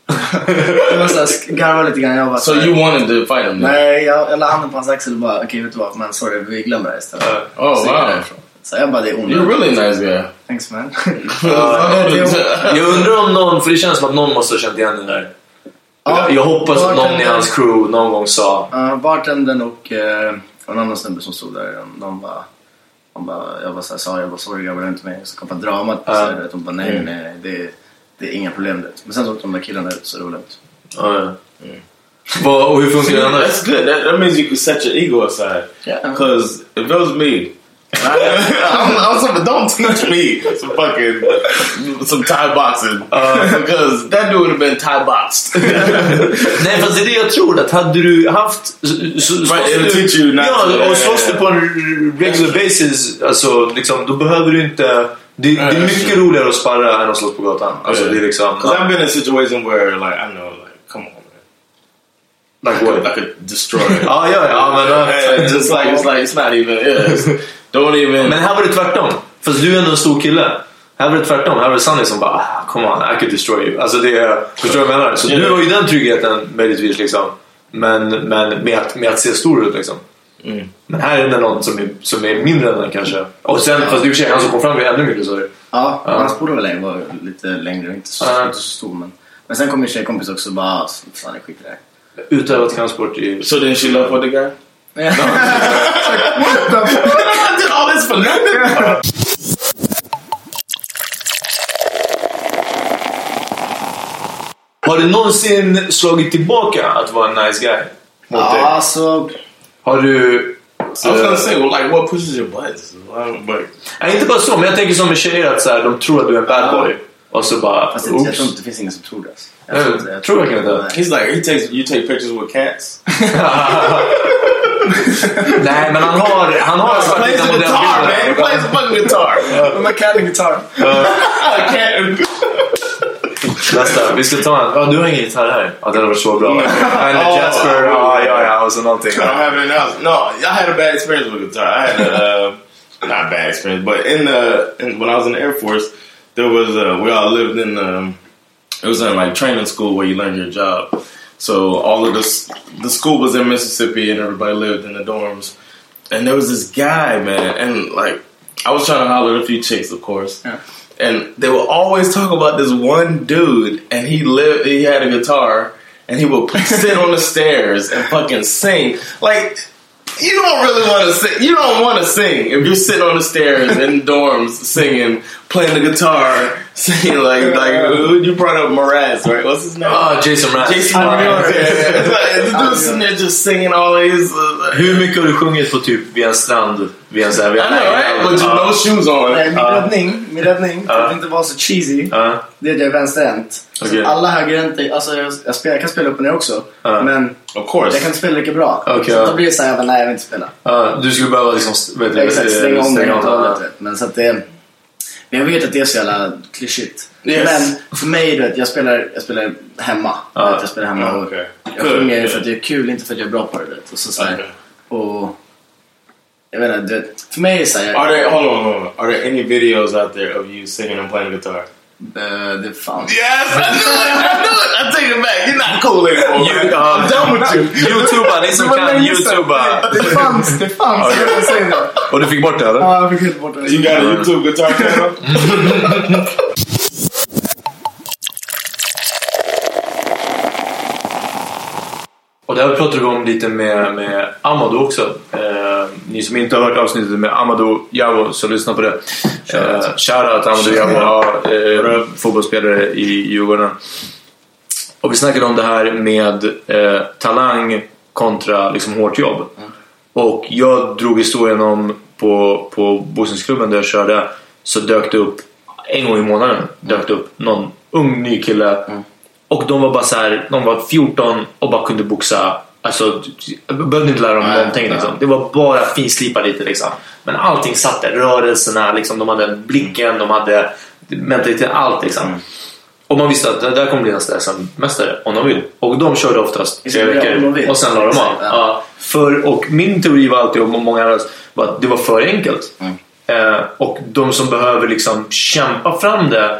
jag garvade lite grann. Jag bara, So you wanted to fight him? Nej, jag, jag la handen på hans axel och bara, okej vet du vad, men sorry, vi glömmer det istället. Oh, Så gick jag wow. Så jag bara, det är You're a onödigt. really nice guy. Thanks man. Jag undrar om någon, för det känns som att någon måste ha känt igen den där. Ja, jag hoppas att någon i hans crew någon gång sa Uh, bartendern och uh, en annan snubbe som stod där, de, de bara... De bara, jag bara såhär, sa jag bara sorry grabbar, det är inte mig. Så kom dramat på sig. De bara nej, nej, nej, det, det är inga problem. Det. Men sen så åkte de där killarna ut så det var lugnt. ja, ja. Vad- Och hur funkar det annars? That's good. That, that means you can set your ego aside. Yeah. Because if it was me, I'm, I'm some, don't teach me some fucking some Thai boxing because that dude would have been Thai boxed. Nej fast det är det jag tror att hade du haft... slåss it'll du- teach you not Ja, to- och slåss du på en regular basis, alltså liksom, då behöver du inte... Det, det är mycket roligare att sparra än att slåss på gatan. Alltså det är liksom... Because I've been in a situation where like I know like come on man, Like I could, what? I could destroy it. Ja, ja, ja, men... Yeah, it's just like it's like it's not even. Yeah, don't even. Men här var det tvärtom. Fast du är ändå en stor kille. Här var det tvärtom. Här var det Sunny som bara ah, Come on, I could destroy you. Alltså det är... Förstår du vad jag menar? Så du har ju den tryggheten möjligtvis liksom. Men, men med, att, med att se stor ut liksom. Men här är det någon som är, som är mindre än den kanske. Och sen, fast i och för sig, han som kom fram är ännu mindre så. Ja, Ja. hans polare var var lite längre och inte så, Ja. inte så stor. Men, men sen kom min tjejkompis också och bara, ah, fan skiter i det. Utövat kampsport i... so then she left with the guy. Här. I did all this for nothing. Har du någonsin slagit tillbaka att vara en nice guy? Mot Ja, dig? alltså... Har du... I was gonna say, well, like, what pushes your buttons? But Nej, inte bara så, men jag tänker som med tjejer att så här, de tror att du är en bad boy. Och så bara... Fast det, jag tror inte det finns ingen som tror det. alltså. Jag tror inte det. verkligen inte. he's like, he takes you take pictures with cats. Nej, men han har... Han har He plays guitar, man. He plays fucking guitar. My cat and guitar. Cat. Nästa, vi ska ta en. Ja, du har ingen gitarr här. Ja, den har varit så bra. En Oh. Jasper, ja, ja, ja, och så någonting. I don't have else. No, I had a bad experience with guitar. I had a, uh, not bad experience, but in the in, when I was in the Air Force, there was uh, we all lived in um, it was in like training school where you learn your job. So all of this the school was in Mississippi and everybody lived in the dorms. And there was this guy, man, and like I was trying to holler at a few chicks, of course. And they would always talk about this one dude, and he lived. He had a guitar, and he would sit on the stairs and fucking sing. Like you don't really want to sing. You don't want to sing if you're sitting on the stairs in dorms singing, playing the guitar, singing like like you brought up Mraz, right? What's his name? Ah, Jason Mraz. Jason Mraz. The dude's sitting there just singing all his. Uh, Hur mycket har du sjungit på typ vid en strand? Vid en så här, vid I know, right? With Ja. no shoes on. Nej, min Ja. räddning, min räddning för att inte vara så cheesy, det är att jag är vänsterhänt. Alla högerhänta, alltså jag, jag, spelar, jag kan spela upp och ner också. Men Of course. jag kan inte spela lika bra. Okej, så då blir det såhär, jag bara, nej jag vill inte spela. Du skulle behöva liksom... Vet du, Exakt, stänga om det helt och hållet. Men så att det... Men jag vet att det är så jävla klyschigt. Yes. Men för mig, du vet, jag spelar, jag spelar hemma. Vet, Jag spelar hemma och okej. jag sjunger good. för att det är kul, inte för att jag är bra på det. Vet. Och så, så här, Okej. och jag vet inte, för mig är det såhär, Are there hold on, hold on? Are there any videos out there of you singing and playing guitar? Eh, det fanns. Yes, I knew it. I knew it. I take it back. You're not cool anymore. You- man. I'm done with you. Youtuba, ni som kan. Youtuba. Det fanns, det fanns. Det. Och du fick bort det eller? Ja, jag fick helt bort det. You got a YouTube guitar channel? Och där pratade vi om lite med, med Amadou också. Eh, ni som inte har hört avsnittet med Amadou Javo, så lyssna på det. Eh, Shoutout Amadou Javo, ja, eh, fotbollsspelare i Djurgården. Och vi snackade om det här med eh, talang kontra liksom, hårt jobb. Och jag drog historien om på, på boxningsklubben där jag körde så dök det upp en gång i månaden dök det upp någon ung ny kille och de var bara så här, de var 14 och bara kunde boxa Alltså, jag behövde inte lära dem Nej, någonting ja. liksom. Det var bara finslipa lite liksom. Men allting satt där, rörelserna, liksom, de hade blicken, de hade mentalitet, allt liksom. Mm. Och man visste att det där kommer bli nästa SM-mästare om de vill. Och de körde oftast tre veckor och sen la de av. Ja. För, och min teori var alltid, och många andras, var att det var för enkelt. Mm. Eh, och de som behöver liksom kämpa fram det,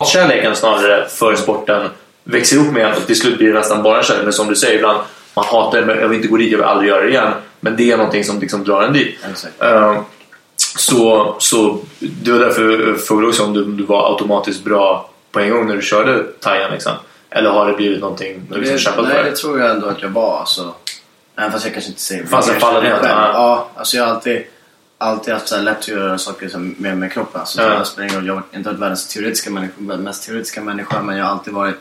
Kärleken snarare för sporten växer ihop med och till slut blir det nästan bara kärlek. Men som du säger ibland, man hatar det, men jag vill inte gå dit, jag vill aldrig göra det igen. Men det är någonting som liksom drar en dit. Exakt. Eh, så, så det var därför jag frågade också om du, du var automatiskt bra på en gång när du körde Thailand liksom. Eller har det blivit någonting du liksom Det, kämpat nej, för? det tror jag ändå att jag var. Alltså, även fast jag kanske inte säger Fanns en jag känner fallenhet. Ja, alltså jag har alltid, alltid haft så lätt att göra saker som, med, med kroppen. Alltså, Ja. det spelar ingen roll. Jag har inte varit världens teoretiska människa, mest teoretiska människa men jag har alltid varit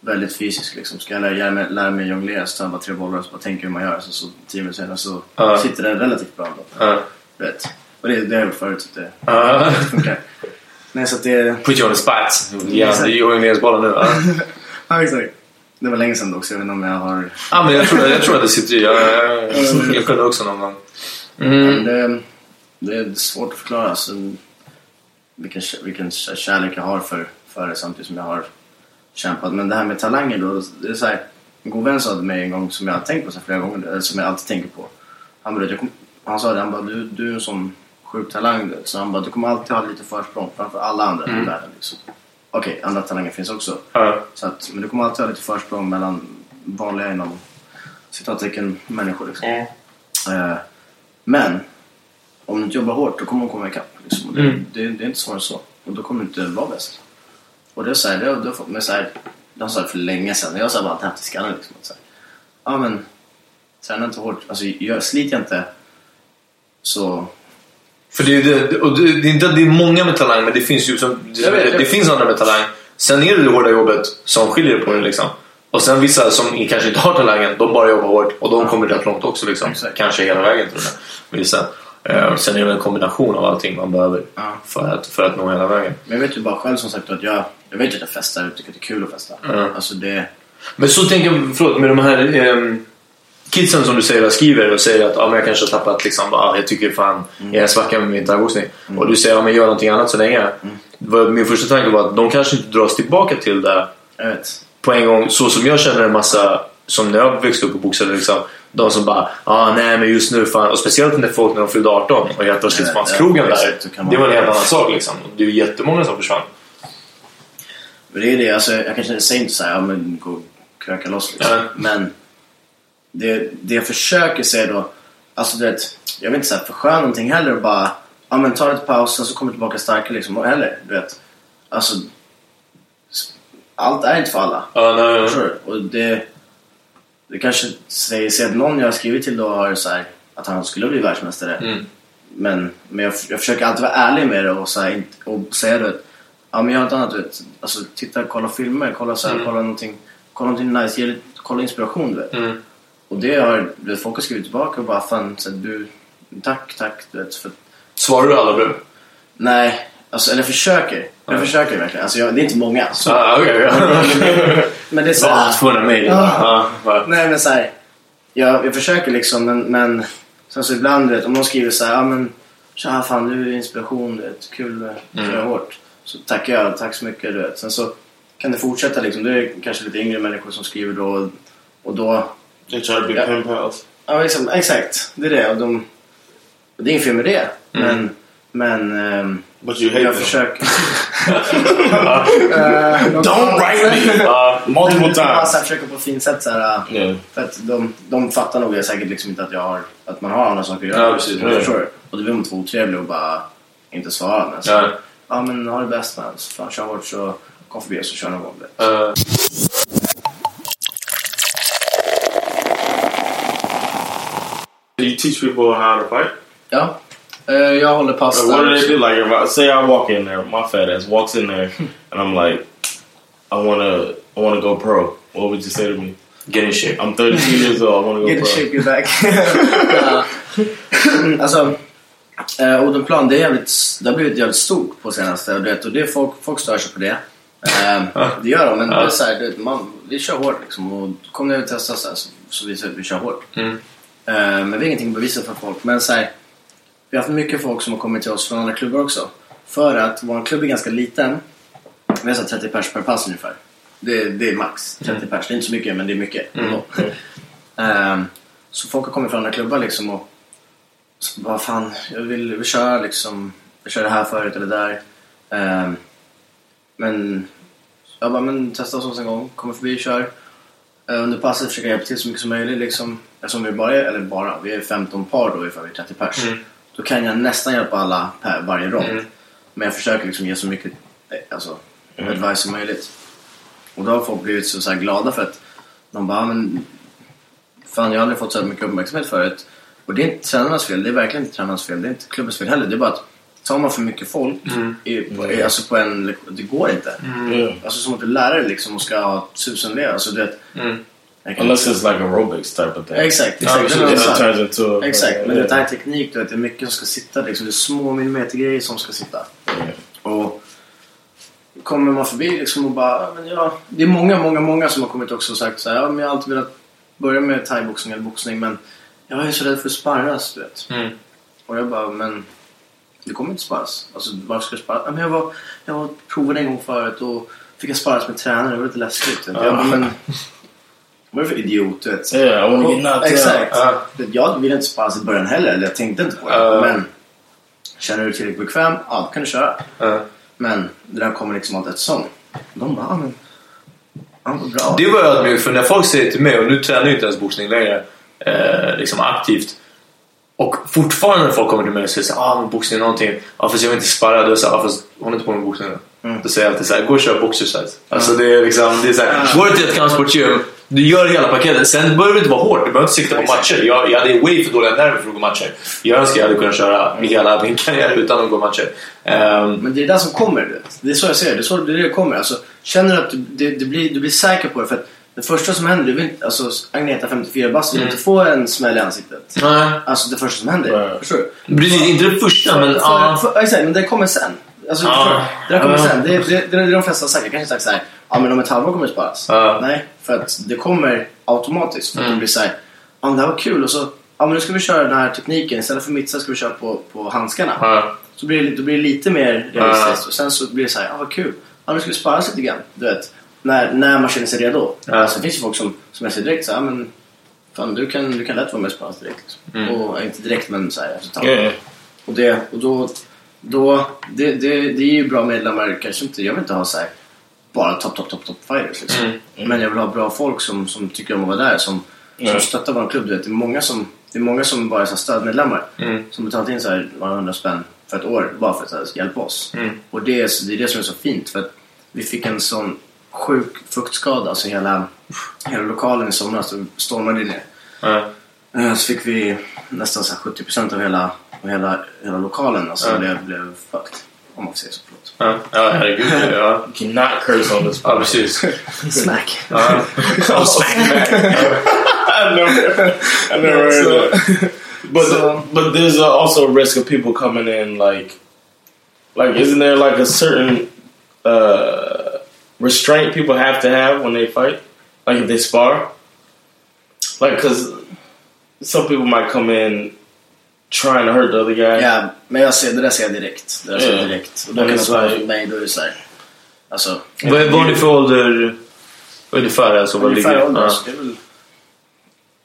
väldigt fysisk. Liksom. Ska jag lära, mig, lära mig jonglera så tar jag bara tre bollar och så bara tänker hur man gör. Så, så tio minuter senare så Ja. sitter det relativt bra ändå. Du vet. Och det, det har jag gjort förut så det, Ja. det funkar. Nej, så att det... Put you on the spot. Ja, är jongleringsbollen nu. Ja. Ja, exakt. Det var länge sedan dock så jag vet inte om jag har... ja, men jag tror, jag tror att det sitter i. Jag, jag, jag, jag kunde också någon gång. Men Mm. det, det är svårt att förklara alltså, vilken, vilken kä- kärlek jag har för, för det samtidigt som jag har kämpat. Men det här med talanger då, det är så här, en god vän sa till mig en gång som jag har tänkt på så flera gånger, eller som jag alltid tänker på. Han, bara, kom, han sa det, han bara du, du är en sån sjuk talang du. Så han bara, du kommer alltid ha lite försprång framför alla andra i världen. Liksom. Okej, andra talanger finns också. Ja. Så att, men du kommer alltid ha lite försprång mellan vanliga inom citattecken människor. Liksom. Eh, men om du inte jobbar hårt då kommer de komma ikapp. Liksom. Det, Mm. det, det är inte svårare så. Och då kommer du inte vara bäst. Och det är så här, det, har- det har fått mig så här, det har jag sagt för länge sedan. Jag har så här bara haft i skallen liksom. Att så här, ja men, träna inte hårt. Alltså gör, slit jag inte så... För det, är det, och det, det är inte att det är många med talang, men det finns ju som, det, vet, det finns andra med talang. Sen är det det hårda jobbet som skiljer på det liksom. Och sen vissa som kanske inte har talangen, de bara jobbar hårt och de kommer rätt långt också liksom. Exakt. Kanske hela vägen till med. Vissa. Eh, sen är det en kombination av allting man behöver Ja. för, att, för att nå hela vägen. Men jag vet ju bara själv som sagt att jag, jag vet att jag festar. Jag tycker att det är kul att festa. Mm. Alltså det... Men så tänker jag, förlåt, med de här ehm, kidsen som du säger skriver och säger att ah, men jag kanske har tappat liksom, ah, jag tycker fan jag är svacka med min thaiboxning. Och du säger att ah, men gör någonting annat så länge. Vad- Min första tanke var att de kanske inte dras tillbaka till det på en gång. Så som jag känner en massa, som när jag växte upp och boxade liksom. De som bara, ah, nej men just nu fan. Och speciellt när folk när de fyllde 18 och helt plötsligt fanns krogen där. Det var en helt annan sak liksom. Det är ju jättemånga som försvann. Men det är det, alltså, jag kanske säger inte såhär, ja men gå och kröka loss liksom. Ja. Men det, det jag försöker säga då, alltså du vet, jag vill inte säga försköna någonting heller och bara, ja men ta lite paus och så kommer tillbaka starkare liksom. Och Heller, du vet. Alltså, allt är inte för alla. Ja, nej, nej. Och det, det kanske säger sig att någon jag har skrivit till då har så här, att han skulle bli världsmästare. Mm. Men, men jag, jag försöker alltid vara ärlig med det och, så här, och säga det. Ja men jag har ett annat, du vet. Alltså titta, kolla filmer, kolla så här, kolla någonting, kolla någonting nice, ge kolla inspiration du vet. Mm. Och det har, du vet, folk har skrivit tillbaka och bara fan, så här, du, tack, tack, du vet. För, Svarar du alla brev? nej, Alltså, eller försöker. Jag försöker verkligen. Alltså, jag, det är inte många. Så, Ah, okej, okej. men det är så Ah, här, 200 mejl. Ja. Ja, bara- Nej men såhär. Jag, jag försöker liksom men, men sen så ibland vet, om någon skriver så här, ja men tja fan du är inspiration, du vet, kul, mm. kör hårt. Så tackar jag, tack så mycket du vet. Sen så kan det fortsätta liksom. Det är kanske lite yngre människor som skriver då och då, be Yeah. pen pals. ja liksom, exakt, det är det. Och de, och det är inget fel med det. Men, men ehm, But you hate jag them. försöker... Don't write me! Ja, Multiple Jag times. försöker på ett fint sätt så här, Yeah. För att de, de fattar nog säkert liksom inte att, jag har, att man har andra saker att göra. Ja, precis. Jag förstår det. Och då vill man inte vara otrevlig och bara inte svara. Men så, Ja. ja. men ha det bäst man. Så fan, kör hårt så kom förbi så kör någon gång. eh, Do you teach people how to fight? Ja. Eh, jag håller Like, what do they do? Like, if I say I walk in there, my fat ass walks in there, and I'm like, I wanna, I wanna go pro. What would you say to me? get in shape. I'm 32 years old. I wanna go Get pro. shape you back. Ja. alltså, eh, Odenplan, det, är jävligt, det har blivit jävligt stort på senaste. Du vet, och det är folk, folk stör sig på det. Eh, det gör de, men det är så här, det, man, vi kör hårt liksom. Och kom ner och testa så, här, så, så visar vi att vi kör hårt. Mm. Eh, men vi har ingenting att bevisa för folk. Men så här, vi har haft mycket folk som har kommit till oss från andra klubbar också. För att vår klubb är ganska liten. Vi har så här 30 pers per pass ungefär. Det, det är max 30 pers. Det är inte så mycket, men det är mycket. ändå. Ehm, så folk har kommit från andra klubbar liksom och så bara fan, jag vill, vill köra liksom. Jag körde här förut eller där. Ehm, men jag bara, men testa oss en gång. Kommer förbi och kör. Eh, Under passet försöker jag hjälpa till så mycket som möjligt liksom. Eftersom vi bara är, eller bara, vi är 15 par då ifall vi är 30 pers. Då kan jag nästan hjälpa alla per varje rond. Men jag försöker liksom ge så mycket eh, alltså, advice som möjligt. Och då har folk blivit så, så här glada för att de bara, "Ah, men fan jag har aldrig fått så här mycket uppmärksamhet förut. Och det är inte tränarnas fel, det är verkligen inte tränarnas fel, det är inte klubbens fel heller. Det är bara att tar man för mycket folk i, på, i, alltså på en det går inte. Yeah. Alltså som att du är lärare liksom och ska ha tusen elever. Alltså du vet. Kan Unless it's like aerobics type of thing. Exakt, Ja, exakt. det it sånt. turns into Exakt, men yeah. det här är teknik, du vet, det är mycket som ska sitta liksom. Det är små millimetergrejer som ska sitta. Och kommer man förbi liksom och bara, "Ja, men ja, det är många, många, många som har kommit också och sagt så här, ja men jag har alltid velat börja med thaiboxning eller boxning men jag är så rädd för att sparras, du vet. Mm. Och jag bara, men det kommer inte sparras. Alltså varför ska du sparras? Ja, men jag var, jag var provade en gång förut och fick jag sparras med tränare, det var lite läskigt. Jag bara, men vad är det för idiot, vet. Get knocked Exakt. Ja. Jag ville inte sparras i början heller, eller jag tänkte inte på det. Ja. Men känner du dig tillräckligt bekväm, ja då kan du köra. Ja. Men det där kommer liksom allt eftersom. De bara, ja men... Bra. Det var jag ödmjuk för när folk säger till mig, och nu tränar jag inte ens boxning längre, eh, liksom aktivt. Och fortfarande när folk kommer till mig och säger såhär, ah men boxning är någonting. Ja fast jag vill inte sparra. Då är jag såhär, ah, fast hon är inte på med boxning nu. Mm. Då säger jag alltid såhär, gå och kör boxersize. Alltså det är liksom, det är såhär, går du till ett kampsportsgym, du gör hela paketet. Sen behöver det inte vara hårt, du behöver inte sikta på Exakt. matcher. Jag, jag hade way för dåliga nerver för att gå matcher. Jag önskar jag hade kunnat köra hela min karriär utan att gå matcher. Ehm, Men det är det som kommer. Det är så jag ser det. Det är så det, det kommer. Alltså, känner du att du, det, det blir, du blir säker på det. För att det första som händer, du vill alltså Agneta 54 bast vill inte få en smäll i ansiktet. nej. Alltså det första som händer. Right. Förstår du? Precis, inte det första men för, ja. för, exakt, men det kommer sen. Alltså, Ja. förstår du? Det där kommer sen. Det, det, det, det är de flesta. Jag kanske sagt såhär, ja men om ett halvår kommer det sparas. Ja. Nej, för att det kommer automatiskt. För att Mm. det blir såhär, ja men det här var kul och så, ja men nu ska vi köra den här tekniken. Istället för mittsa ska vi köra på, på handskarna. Ja. Så blir det, då blir det lite mer realistiskt. Ja. Och sen så blir det så här, ja vad kul. Ja nu ska vi sparas lite grann. Du vet. När, när man känner sig redo. Ja. Alltså, det finns ju folk som, som jag säger direkt så här, men fan du kan, du kan lätt vara med och sparas direkt. Liksom. Mm. Och inte direkt men så här, efter ett. Yeah. Och, det, och då, då det, det, det är ju bra medlemmar, kanske inte, jag vill inte ha så här bara topp, topp, topp, topp fighters liksom. Men jag vill ha bra folk som, som tycker om att vara där, som, som Ja. stöttar vår klubb. Du vet. Det, är många som, det är många som bara är så stödmedlemmar. Mm. Som betalat in så här några hundra spänn för ett år bara för att här, hjälpa oss. Mm. Och det är, det är det som är så fint. För att vi fick en sån sjuk fuktskada, alltså hela, hela lokalen i somras. Det stormade ner. Eh, Så fick vi nästan så här 70% av hela, av hela, hela lokalen. Alltså Ja. blev, blev fucked. Om man får säga så. Förlåt. Ja, ja herregud. Ja, Cannot curse on this ja precis. Smack! Ja. Oh, smack back. I never, I never heard that. But So- but there's uh, also a risk of people coming in like Like, isn't there like a certain uh, restraint people have to have when they fight? Like if they spar? Like, because some people might come in trying to hurt the other guy. Ja, men jag ser, det där ser jag direkt. Det där ser jag Ja. direkt. Och då kan jag är svara för mig, då är det såhär... Alltså... Vad är vad är det för ålder? Ungefär alltså, vad Ungefär ligger? ålder, Ja. så det är väl...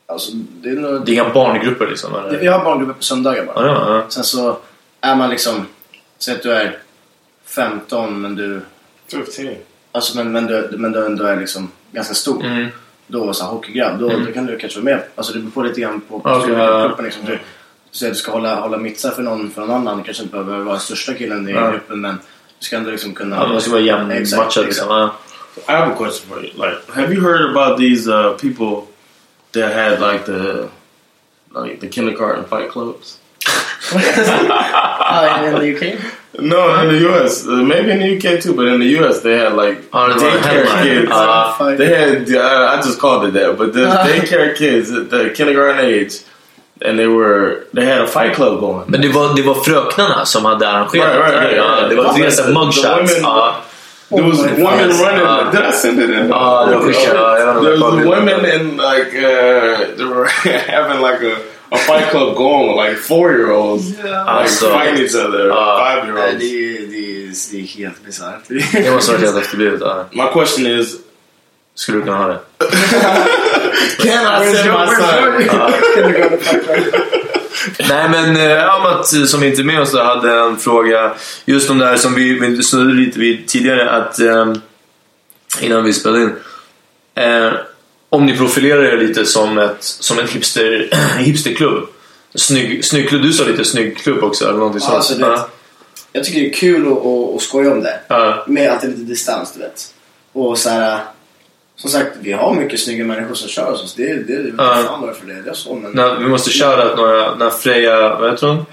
Alltså, det är nog... Det är inga barngrupper liksom? Eller? Vi har barngrupper på söndagar bara. Ja, ja, ja. Sen så är man liksom... Säg att du är 15 men du... 15. Alltså men, men, du, men du ändå är liksom ganska stor. Mm. Då så här, hockeygrabb, då, då kan du kanske vara med. Alltså det beror på lite grann på, på ja. gruppen. Liksom. Du, så att du ska hålla, hålla mittsar för någon, för någon annan. Du kanske inte behöver vara den största killen i Ja. gruppen men du ska ändå liksom kunna... Ja, det måste vara jämn Exakt, matchad liksom. I have a question for you. Like, have you heard about these uh, people that had like the like the kindergarten fight clubs? Ah, in the UK? No, in the U.S. Uh, maybe in the UK too, but in the U.S. they had like Ja, det var en daycare headline. kids. Ja. They had uh, I just called it that, but the daycare kids at the kindergarten age, and they were they had a fight club going. Men det var, det var fröknarna som hade arrangerat Right, right, right, ja, right. Det var The- deras the mugshots. women- Ja. There was women Yes. running. Uh, Did I send it in? Ja, det var skickade. Ja, jag There was women kollade. and like uh, they were having like a, a fight club going with like four year olds like Alltså, fighting each other, Uh, five year Nej, olds. det, är, det, är, det är helt bisarrt. Det måste varit helt efterblivet. Ja. My question is, Skulle du kunna ha det? can I send my son? Nej men eh, Amat eh, som inte är med oss hade en fråga just om det här som vi, vi snuddade lite vid tidigare att eh, innan vi spelade in. Eh, om ni profilerar er lite som, ett, som en hipster, hipsterklubb. Snygg, snygg klubb. Du sa lite snygg klubb också eller någonting Ja, sånt. alltså, det- Jag tycker det är kul att, att, att skoja om det. Ja. Med alltid lite distans, du vet. Och så här... Som sagt, vi har mycket snygga människor som kör hos oss. Det, det, det Ja. fan varför det är. Det så, men... När, vi måste köra några, när Freja, vad heter hon?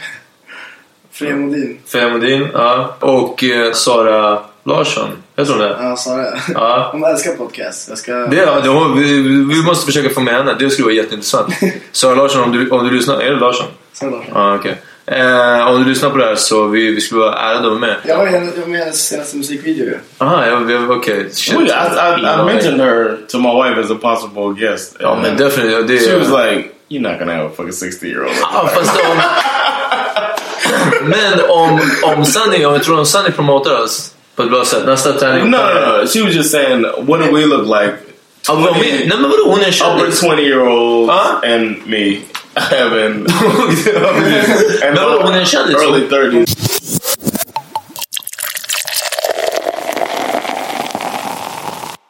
Freja Modin. Freja Modin, ja. Och eh, Sara Larsson, heter hon det? Ja, sa det. Ja. Hon älskar podcast. Jag ska... Det, ja, det, hon- vi, vi måste försöka få med henne, det skulle vara jätteintressant. Sara Larsson, om du, om du lyssnar, är det Larsson? Sara Larsson. Ja, okej. Eh, om du lyssnar på det här så vi, vi skulle vara ärade att vara med. Jag var jag med i hennes senaste musikvideo ju. Aha, ja, vi- okej. Shit. Well, I, I, I mentioned her to my wife as a possible guest. Ja, men definitivt. Det, She was like, "You're not gonna have a fucking sixty year old." Ja, fast om... Men om, om Sunny, om jag tror om Sunny promotar oss på ett bra sätt, nästa träning... No, no, no. She was just saying, what do we look like? Ja, vad men- Nej men vadå, hon är en kändis. 20 year olds Huh? and me having and Men vadå, hon är en early 30s.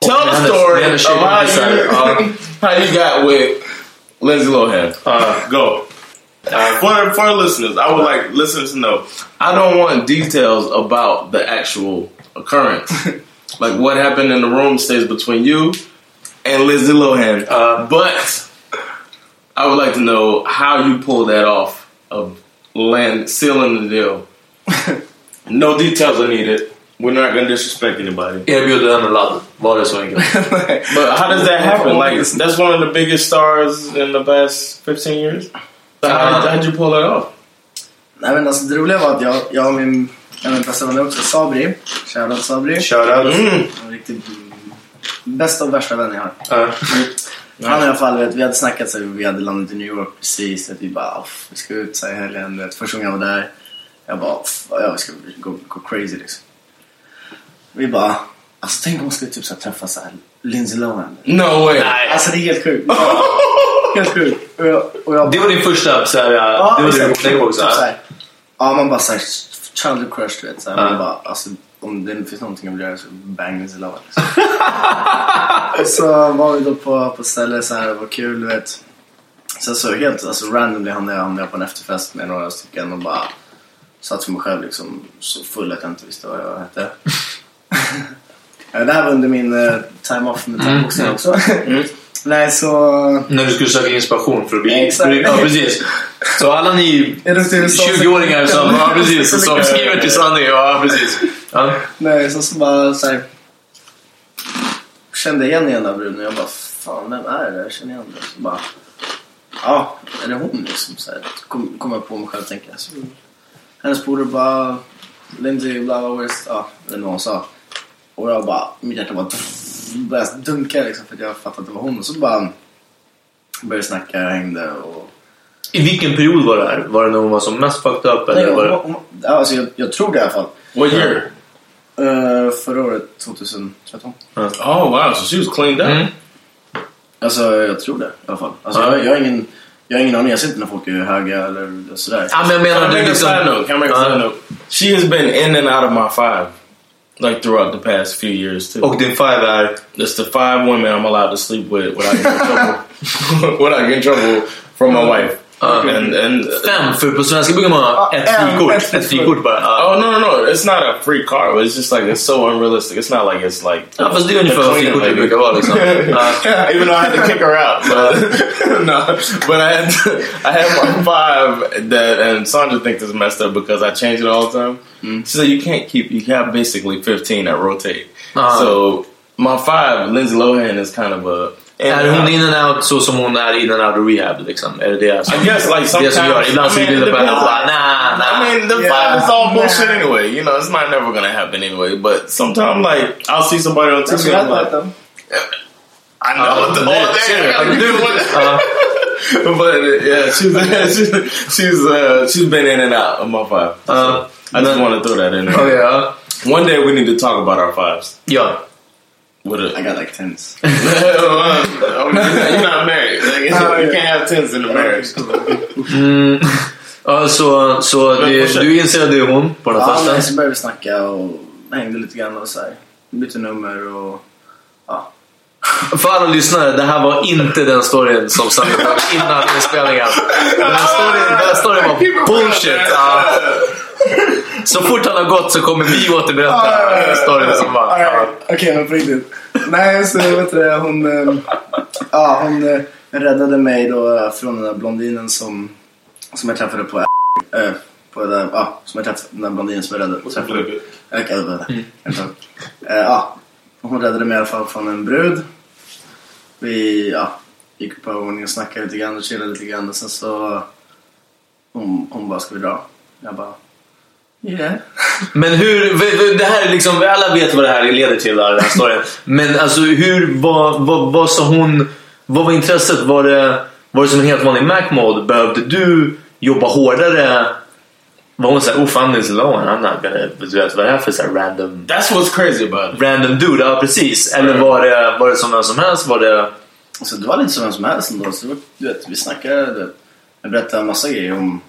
Tell the story med of how tjej- you, how you got with Lindsay Lohan. Uh, Go. for for listeners, I would like listeners to know. I don't want details about the actual occurrence. like what happened in the room stays between you and Lindsay Lohan. Uh, but I would like to know how you pulled that off of land sealing the deal. no details are needed. We're not gonna disrespect anybody. Erbjuder henne ladd. Var det så enkelt? But how does that happen? Like that's one of the biggest stars in the past fifteen years. So how did, how'd you pull that off? Nej men alltså det roliga var att jag, jag och min, en av bästa vänner också, Sabri. Shoutout Sabri. Shoutout. Mm. En riktigt bästa och värsta vän jag har. Uh, Han i alla fall, vet, vi hade snackat så vi hade landat i New York precis. Att vi bara, "Uff, vi ska ut så här i helgen. Vet, första gången jag var där. Jag bara, "Uff, ja, vi ska gå, gå crazy liksom. Vi bara, alltså tänk om man skulle typ så här, träffa så här, Lindsay Lohan. No way. Alltså det är helt sjukt. helt sjukt. Och jag, och jag det var din första såhär, Ja, det var din upplägg också? Typ så ja. här. Ja, man bara såhär childhood crush du vet. Så här, Ja. man bara, alltså, om det finns någonting jag vill göra så bang Lindsay Lohan. Liksom. och så var vi då på, på stället så här, det var kul du vet. Sen så helt alltså, randomly hamnade jag, hamnade jag på en efterfest med några stycken och bara satt för mig själv liksom så full att jag inte visste vad jag hette. Ja, det här var under min uh, time off med thaiboxning också. Nej så... När du skulle söka inspiration för att bli... Exakt. Ja, precis. Så alla ni Är det till USA? 20-åringar som, ja, precis, som skriver till Sunny, ja precis. Ja. Nej, så, så bara så här, Kände igen ena bruden och jag bara Fan, vem är det? Jag känner igen det. Så bara Ja, är det hon liksom? Så här, kom, kom jag på mig själv och tänkte så, Hennes polare bara Lindsay bla bla ja, det är vad hon sa. Och jag bara, mitt hjärta bara började dunka liksom för att jag fattade att det var hon. Och så bara började snacka, hängde och... I vilken period var det här? Var det när hon var som mest fucked up? Eller Nej, var hon, det... hon, ja, alltså jag, jag tror det i alla fall. What year? Uh, förra året, 2013. Oh wow, so she was cleaned up. Mm. Alltså jag tror det i alla fall. Alltså, jag, jag, har ingen, jag har ingen aning, jag ser inte när folk är höga eller sådär. Ja, men jag menar I du liksom... Can I make a side note? She has been in and out of my five, like throughout the past few years too. Och then five är... It's the five women I'm allowed to sleep with without getting in trouble. without getting in trouble from my wife. And and Fem, för på svenska brukar man ha ett en, frikort. ett Ett frikort bara. Ja. oh no no no, it's not a free car. But it's just like it's so unrealistic. It's not like it's like Ja, fast det är ungefär vad cleaning frikortet lady. brukar vara liksom. Ja. Even though I had to kick her out, but no. But I had I had my five that, and Sandra thinks it's messed up because I change it all the time. She said you can't keep you have basically fifteen that rotate. Ah. So my five, Lindsay Lohan, is kind of a. Är hon in and out så som hon är in and out of rehab liksom? Är det det som, I guess like det sometimes. som gör? Ibland så I mean, blir det bara nah, nah, nah. I mean, the Yeah. five is all bullshit Nah. anyway. You know, it's not never gonna happen anyway. But sometimes, like, I'll see somebody on That's TV. what I I'm like, thought though. I know the det- whole ser day. du? I gotta do it. Ja. but uh, yeah, she's she's she's, uh, she's been in and out of my five. Uh, I just then- want to throw that in there. Okej, ja. One day we need to talk about our fives. Ja. I got like tens. you're not married. Like, Oh, you can't have tens in a marriage. Mm. Ja, så, så det, du inser att det är hon på den här Ja, men festen? så började vi snacka och hängde lite grann och så här. Bytte nummer och ja. För alla lyssnare, det här var inte den storyn som Sami innan inspelningen. Den storyn, den här storyn var bullshit. Ja. Så fort han har gått så kommer vi återberätta storyn som var. Alright, Ja. Okej, men på riktigt. Nej, så vet du, hon, eh, ja, hon eh, räddade mig då från den där blondinen som, som jag träffade på äh, på det där, ja, som jag träffade, den där blondinen som jag räddade. Träffade. Okej, det var det. Ett tag. Eh, ja, hon räddade mig i alla fall från en brud. Vi ja, gick på övervåningen och snackade lite grann och chillade lite grann. Och sen så hon, hon bara, ska vi dra? Jag bara, yeah. Men hur, det här är liksom, alla vet vad det här leder till, den här storyn. Men alltså hur, vad, vad, vad sa hon, vad var intresset? Var det, var det som en helt vanlig Mac-mode? Behövde du jobba hårdare? Var hon såhär, oh fan this is low and I'm not gonna, du vet vad är det här för så här random, That's what's crazy about it. random dude? Ja precis. Eller var det, var det som vem som helst? Var det, Alltså, det var lite som vem som helst ändå. Så det var, du vet, vi snackade. Du vet, jag berättade en massa grejer om...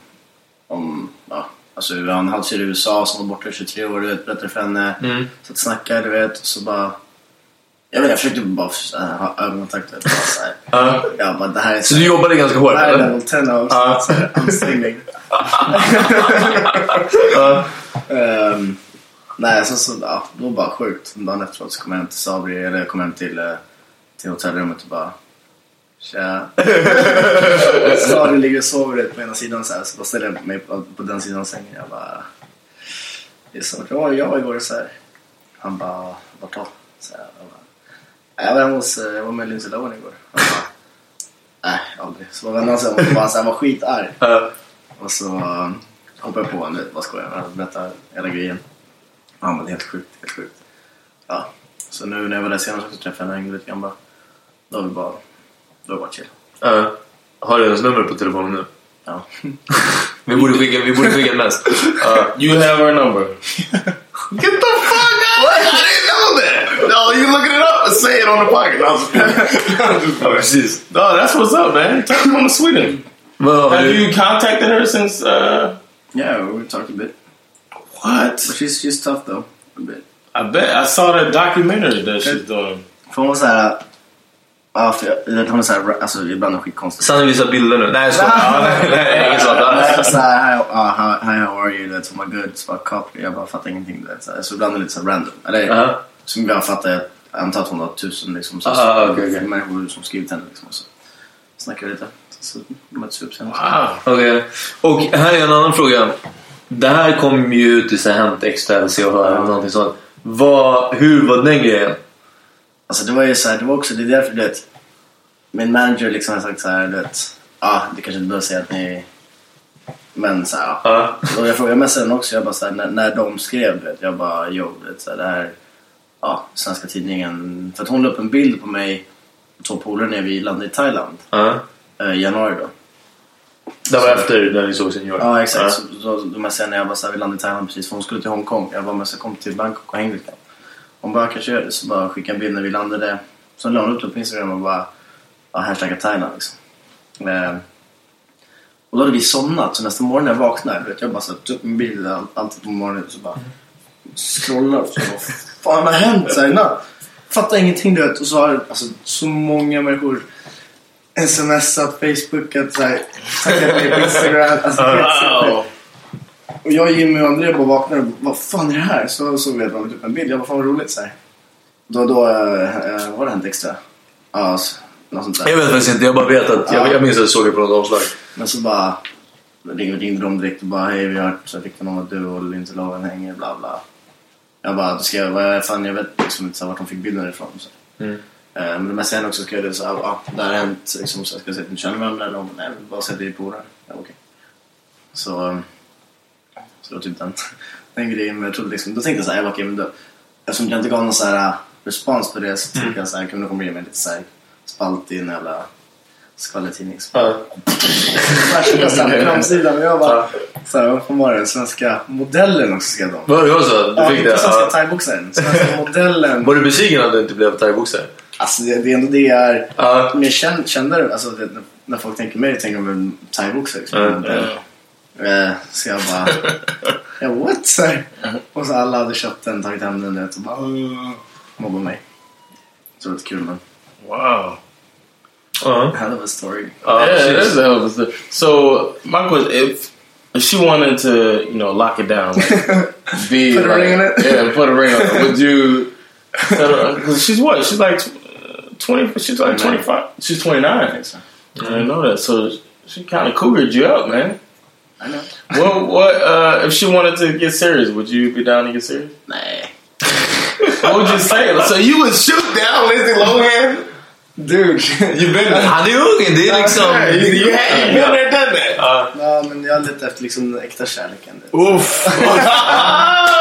om ja, alltså, vi har en halvtjej i USA som var borta i 23 år. Du vet, berättade för henne. Mm. Så att snacka, du vet. Och så bara... Jag, vet, jag försökte bara äh, ha ögonkontakt. Ja. Jag bara, det här är så du jobbade ganska hårt det här är level 10 av Ja. så här, ansträngning. Ehm, nej, så, så, ja, det var bara sjukt. Dagen efteråt så kom jag hem till Sabri, eller jag kom hem till, eh, till hotellrummet och bara Tja. Sabri ligger och sover på ena sidan så här, så bara ställer jag mig på, på den sidan av sängen. Jag bara Det är som att jag var, jag igår så här. Han bara, vart då? Så här, jag, bara, jag var hemma hos, eh, jag var med Lindsay Lohan igår. Han bara, nej aldrig. Så var vännerna sen och bara så här, var skitarg. Och så uh, hoppade jag på honom, vad skojar jag, berättade hela grejen. Han var helt sjukt, helt sjukt. Ja, så nu när jag var där senast så träffade jag henne och hängde lite grann bara. Då var vi bara, då var det bara chill. Ja. Har du hennes nummer på telefonen nu? Ja. Vi borde skicka, vi borde skicka en mess. Ja. You have her number. Get the fuck out! I didn't know that. No, you looking it up and say it on the pocket. No, I'm just playing. I'm just Ja, precis. No, that's what's up, man. Take her to Sweden. Vad har Have du? you contacted her since? Uh, Yeah, we talked a bit. what? But she's, she's tough though, a bit. I bet I saw that documentary that she's doing. För hon var såhär, ja för jag, jag vet, hon är såhär, alltså ibland är hon skitkonstig. Sanna visar bilder nu. Nej jag skojar. Ja, nej, nej, inget sånt. Nej, Ja. såhär, hi, uh, hi, how are you? Good, så bara. Jag bara fattar ingenting. Du vet, såhär. Så ibland är det lite så random. Eller, Ja. som jag fattar, jag antar att hon har tusen liksom, så, Ah, okej, okej. människor som skrivit henne. Liksom, och så snackar vi lite. Så möts vi upp sen. Wow. Okej. Och här är en annan fråga. Det här kom ju ut i så här Hänt Extra eller och Hör eller någonting sånt. Vad, hur var den grejen? Alltså det var ju såhär, det var också, det är därför du vet. Min manager liksom har sagt såhär, du vet. Ja, ah, det kanske inte behöver säga att ni Men så här, ja. Ja. Och jag frågade den också. Jag bara så här, när, när de skrev det. Jag bara, jo, du vet, så här, det här, ja, Svenska Tidningen. För att hon la upp en bild på mig och två polare när vi landade i Thailand. Ja. eh, I januari då. Det var efter när ni såg sin York. Ja, exakt. Så, då, då messade jag när jag bara så här, vi landade i Thailand precis. För hon skulle till Hongkong. Jag bara, men jag kom till Bangkok och hängde lite. Kanske gör det. Så bara skickade en bild när vi landade. Så la hon upp det på Instagram och bara, ja, hashtagga Thailand liksom. Eh, och då hade vi somnat. Så nästa morgon när jag vaknade, vet, jag bara tog upp min bil all- alltid på morgonen. Så bara scrollar. Så bara, vad fan har hänt så här, natt? Fattar ingenting du vet. Och så har alltså, så många människor smsat, facebookat, så här, taggat mig på Instagram. Alltså, Wow. Och jag, Jimmy och André bara vaknade och vad fan är det här? Så såg vi att de hade upp en bild. Jag bara, fan vad roligt så här. Då, då äh, var det hänt extra. Ja, så, något sånt där. Jag vet faktiskt inte, jag bara vet att jag, Ja. jag minns att jag såg det på något omslag. Men så bara ringde, ringde de direkt och bara, hej vi har hört så om att du och Lindsay Lohan hänger, bla bla. Jag bara, ska jag, vad fan jag vet liksom inte så här, vart de fick bilden ifrån. Så. Mm. Eh, men hände också skrev det så här, ja, det här har hänt, liksom, så jag ska säga att ni känner varandra eller om, nej, bara säga att vi är polare. Ja, okej. Så, eh, så det var typ den, den grejen. Men jag trodde liksom, då tänkte jag så här, jag okej, men då, eftersom jag inte gav någon så här eh, respons på det så tänkte jag så här, kunde de komma ge mig lite så här spalt i en jävla skvallertidning. Så Ja. Värsta framsidan och jag bara såhär, vad fan var det? Svenska modellen också skrev de. Var det var så? Du Ja, fick inte det? svenska Ja. thaiboxaren. Svenska modellen. Var du besviken att du inte blev thaiboxare? Alltså det, det är ändå det jag är Ja. mer känd, kändare. Alltså det, när folk tänker mig tänker de väl thaiboxare. Liksom. Ja, Modell. Eh, Så jag bara, ja what? Så här. Och så alla hade köpt den, tagit hem den du vet, och bara uh, mobbade mig. Så det var lite kul men. Wow. Ja. Hell of a story. Ja, yeah, precis. that's a hell of a story. So my question: If if she wanted to, you know, lock it down, like, be Put a like- ring on it? yeah, put a ring on it. Would you? Because she's what? She's like twenty. She's like twenty five. She's twenty nine. I didn't know that. So she kind of cougared you up, man. I know. What? What? Uh, if she wanted to get serious, would you be down to get serious? Nah. What would you say? So you would shoot down Lindsay Lohan? Dude. You've been. Han är ung, det är liksom... You, you, you there, done. Ja. Ja, men jag letar efter liksom den äkta kärleken. Oof.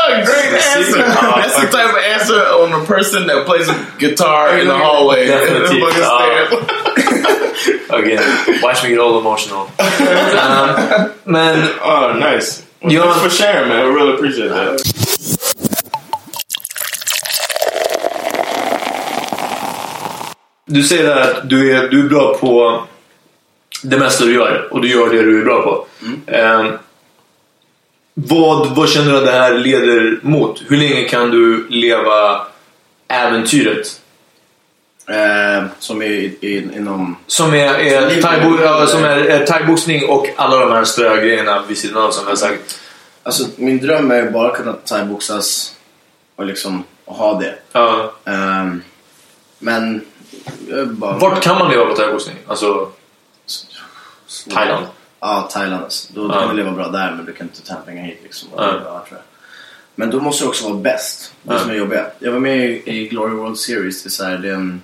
Great answer. That's the type of answer on a person that plays a guitar in the hallway. Definitely. Fucking stand. Again, watch me get all emotional. Um, men oh, nice. Well, You thanks know- for sharing, man. I really appreciate that. Du säger att du är, du är bra på det mesta du gör och du gör det du är bra på. Um, vad, vad känner du att det här leder mot? Hur länge kan du leva äventyret? Eh, som är i, i, inom... Som är, är, thaibo, ja, som är, är thaiboxning och alla de här strögrejerna vid sidan av som har sagt. Alltså min dröm är bara att kunna thaiboxas och liksom och ha det. Ja. Ehm, men... Bara... Vart kan man leva på thaiboxning? Alltså Thailand? Ja, Thailand. Alltså. Då Ja. kan du leva bra där men du kan inte hem pengar hit liksom. Ja. jag. Men då måste du också vara bäst. Det Ja. som är jobbiga. Jag var med i, Glory World Series. Det är, så här, det är en,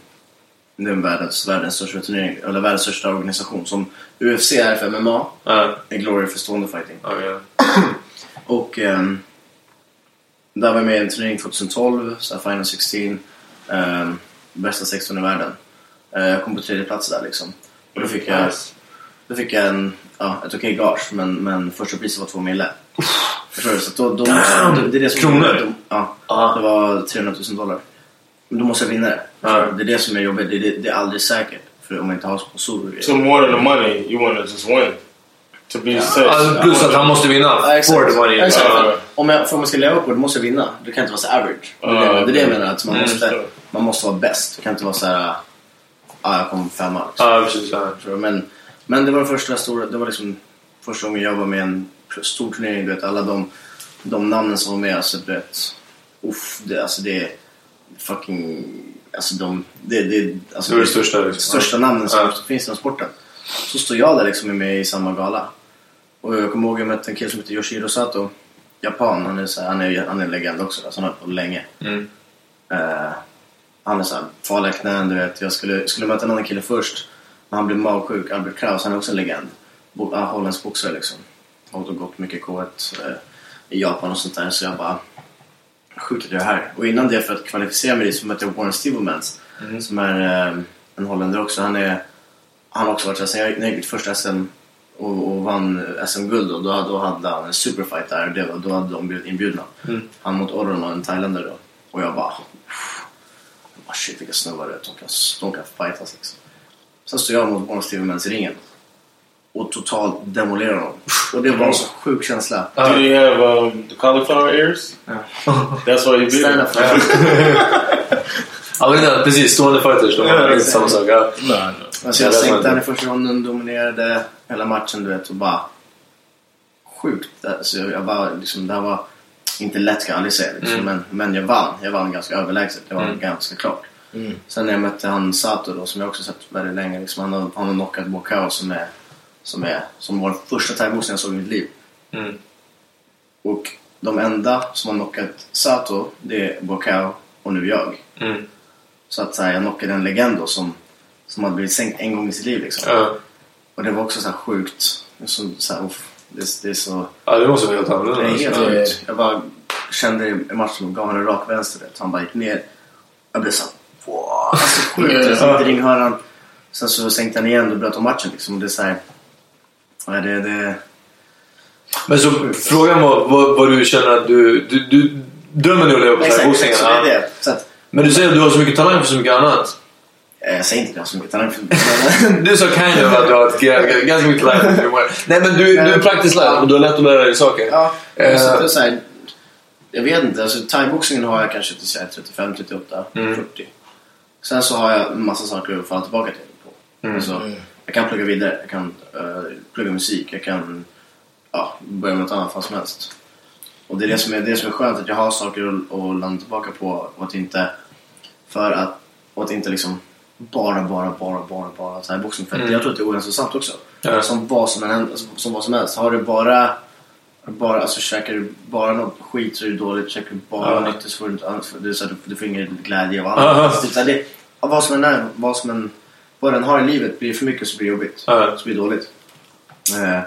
det är en världens, världens största turnering. Eller världens största organisation. Som UFC är för MMA. Ja. Är Glory för stående fighting. okej. Och ehm, där var jag med i en turnering 2012, så här Final 16. ehm, bästa 16 i världen. Eh, jag kom på tredje plats där liksom. Och då fick jag, då fick jag en, ja, ett okej gage, men, men första priset var två mille. Förstår du? Så då, då Damn! måste, det är det som Kronor? Ja, Ah. det var 300 000 dollar. Men då måste jag vinna det. Ja. Det är det som är jobbigt. Det är, det, det är aldrig säkert. För om man inte har sponsorer. So more than the money, you want to just win. To be safe. Alltså, plus att han måste vinna. Ja, exakt. For the money. Exakt. Ja. Om, jag, för om man ska leva på det, då måste jag vinna. Du kan inte vara så average. Det är, det, Ja, det är det jag menar. Att man, Mm, måste. Man måste vara bäst. Du kan inte vara så här... Ja, jag kom femma. Liksom. Ja, precis. Ja. Men, men det var den första stora... Det var liksom första gången jag var med i en stor turnering. Du vet, alla de, de namnen som var med. Alltså, du vet... Uff, det, alltså det är fucking... Alltså de... Det, det, alltså, Det var det största. Liksom. största namnen som Ja. finns inom sporten. Så står jag där liksom med i samma gala. Och jag kommer ihåg jag mötte en kille som heter Yoshiro Sato. Japan. Han är, så här, han är, han är en legend också. Alltså, han har hållit på länge. Mm. Eh, han är så här, farliga knän, du vet. Jag skulle, skulle möta en annan kille först. Men han blev magsjuk. Albert Kraus, han är också en legend. Bo, ah, holländsk boxare liksom. och gått mycket K1 eh, i Japan och sånt där. Så jag bara, sjukt att jag är här. Och innan det för att kvalificera mig dit så mötte jag Warren Stevelmans som är eh, en holländare också. Han, är, han har också varit sen jag när jag gick mitt första SM och, och vann SM-guld och då, då hade han en superfight där. Det, var- då hade de blivit inbjudna. Han mot Orron och en thailändare då. Och jag bara, bara shit vilka snubbar det är. De kan, de kan fightas liksom. Sen står jag mot Warren Stevelmans i ringen och totalt demolerar honom. Och det var en så sjuk känsla. Do you have um, the cauliflower ears? That's why you beat Stand up Ja, men det, precis. Stående fighters. De har inte samma sak. Ja. Alltså jag sänkte han i första ronden, dominerade hela matchen du vet och bara sjukt. Alltså jag bara liksom, det här var inte lätt kan jag aldrig säga liksom, men, men jag vann. Jag vann ganska överlägset. Det var ganska klart. Sen när jag mötte han Sato då som jag också sett väldigt länge. Liksom, han, har, han har knockat Bokao som är som, är, som var den första thaiboxningen jag såg i mitt liv. Mm. Och de enda som har knockat Sato det är Bokao och nu jag. Mm. Så att så här, jag knockade en legend då som, som hade blivit sänkt en gång i sitt liv liksom. Och det var också så här sjukt. Det är så, så här, det, det är så... ja, det måste vara helt annorlunda. Det är helt. Jag bara kände i matchen, gav honom en rak vänster. vet. Han bara gick ner. Jag blev så wow, alltså sjukt. Jag ringhörnan. Sen så sänkte han igen och bröt om matchen liksom. Det är så här, ja, det, det, Men så frågan var vad, vad du känner att du... du, du drömmen är att leva på Exakt, thaiboxningen. så är det. Så att, Men du säger att du har så mycket talang för så mycket annat. Eh, jag säger inte men, Du sa kind of att du har ett, ganska mycket humor. Nej men du, du är praktiskt lärd och du har lätt att lära dig saker. Ja, Eh. så så här, jag vet inte. Alltså, thaiboxningen har jag kanske till så här 35, 38, Mm. 40. Sen så har jag en massa saker att falla tillbaka till. På. Mm. Alltså, jag kan plugga vidare, jag kan eh, plugga musik, jag kan ja, börja med något annat vad som helst. Och det är det som är, det som är skönt, att jag har saker att, att landa tillbaka på och att inte för att, och att inte liksom bara, bara, bara, bara, bara thaiboxning. För att Mm. jag tror att det är ohälsosamt också. Ja. Som, vad som, än, alltså, som vad som helst. Har du bara bara, alltså käkar du bara något skit så är det dåligt. Käkar du bara Ja. nyttigt så får du inte Det är så att du, du får ingen glädje av Ja. annat. Alltså, typ så här, det, vad som än är, vad som än, vad den har i livet, blir det för mycket så blir det jobbigt. Ja. Så blir det dåligt. Eh,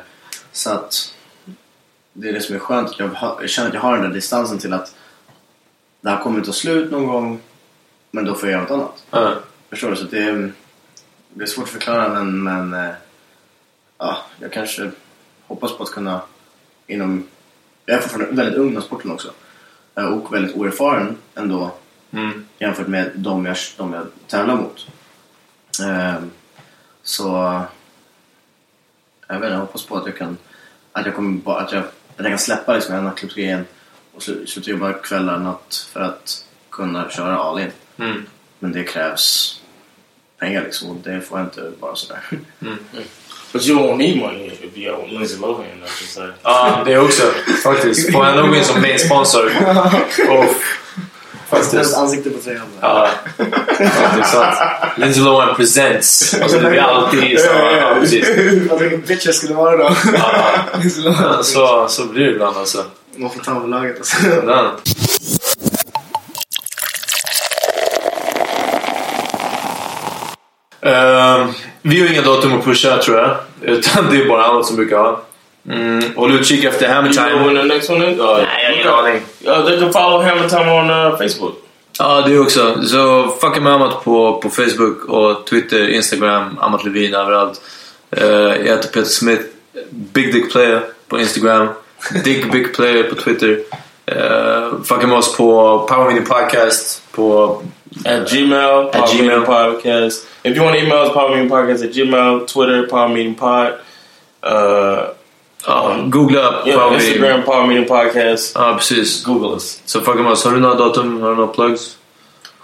så att det är det som är skönt. att Jag, har, jag känner att jag har den där distansen till att det här kommer ta slut någon gång men då får jag göra något annat. Förstår du? Så det, är, det är svårt att förklara men, men eh, ja, jag kanske hoppas på att kunna inom... Jag är fortfarande väldigt ung inom sporten också. Eh, Och väldigt oerfaren ändå Mm. jämfört med de jag, de jag tävlar mot. Ehm, så jag vet inte, jag hoppas på att jag kan att jag kommer att jag, att jag kan släppa liksom här nattklubbsgrejen och slu- sluta jobba kvällar natt för att kunna köra all in. Mm. Men det krävs pengar liksom och det får jag inte bara sådär. But you won't need money if you have Lindsay Lohan. Ja, det också. Faktiskt. Får jag in som main sponsor. Och, faktiskt. ansikte på tröjan. Ja, är sant. Lindsay Lohan presents. Alltså det blir alltid så. Ja, precis. Vilken bitch jag skulle vara då. Ja, så, så blir det ibland alltså. Man får ta laget alltså. Ehm, vi har inga datum att pusha tror jag. Utan det är bara annat som brukar ha. Mm, håll utkik efter Hammer You know when the next one is? Uh, Nej, jag har ingen aning. Uh, they can follow Hammer Time on uh, Facebook. Ja, det också. Så fucka med Amat på, på Facebook och Twitter, Instagram, Amat Levin överallt. Eh, jag heter Peter Smith, Big Dick Player på Instagram, Dick Big Player på Twitter. Uh, fucka med oss på Power Meeting Podcast på At Gmail, Power Gmail. Meeting Podcast. If you want to email us, Power Meeting Podcast at Gmail, Twitter, Power Meeting Pod, uh, Ja, googla Power yeah, Meeting. Instagram, Power Meeting Podcast. Ja, precis. Google us. Så fucka med oss. Har du några datum? Har du några plugs?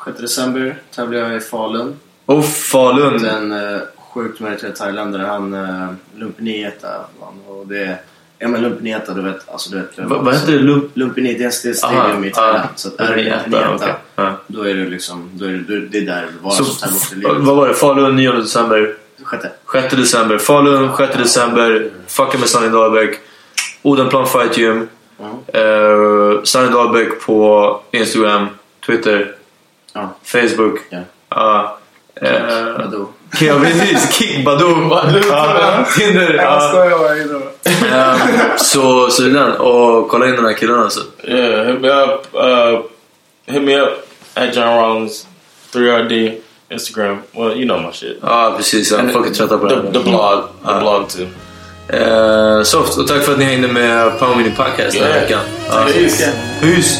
6 december tävlar jag i Falun. Oh, Falun. En uh, sjukt meriterad thailändare, han uh, Lumpinieta vann. Och det är, ja men Lumpinieta, du vet, alltså du vet. Va, vad heter det? Lump? Lumpini, det är stadium i Thailand. Så att är okej. Ja. då är det liksom, då är det, det är där du var Så, som livet. vad var det? Falun 9 december. Sjätte. 6 december. Falun 6 december. Fucka med Sunny Dahlbäck. Odenplan Fight Gym. Uh, Sunny Dahlbäck på Instagram, Twitter, Ja. Facebook. Ja. Ja. Eh, Vadå? Ja, precis. Kick Badoo. Ja, Tinder. Jag ja. skojar så, så den. Och kolla in de här killarna alltså. Yeah, hit me up. Uh, hit me up at John Rollins, 3RD, Instagram. Well, you know my shit. Ja, precis. Ja. Folk är trötta på det The, the blog, the blog too. Eh, soft, och tack för att ni hängde med Power Mini Podcast den här Yeah. veckan. Ja. Peace. Hus!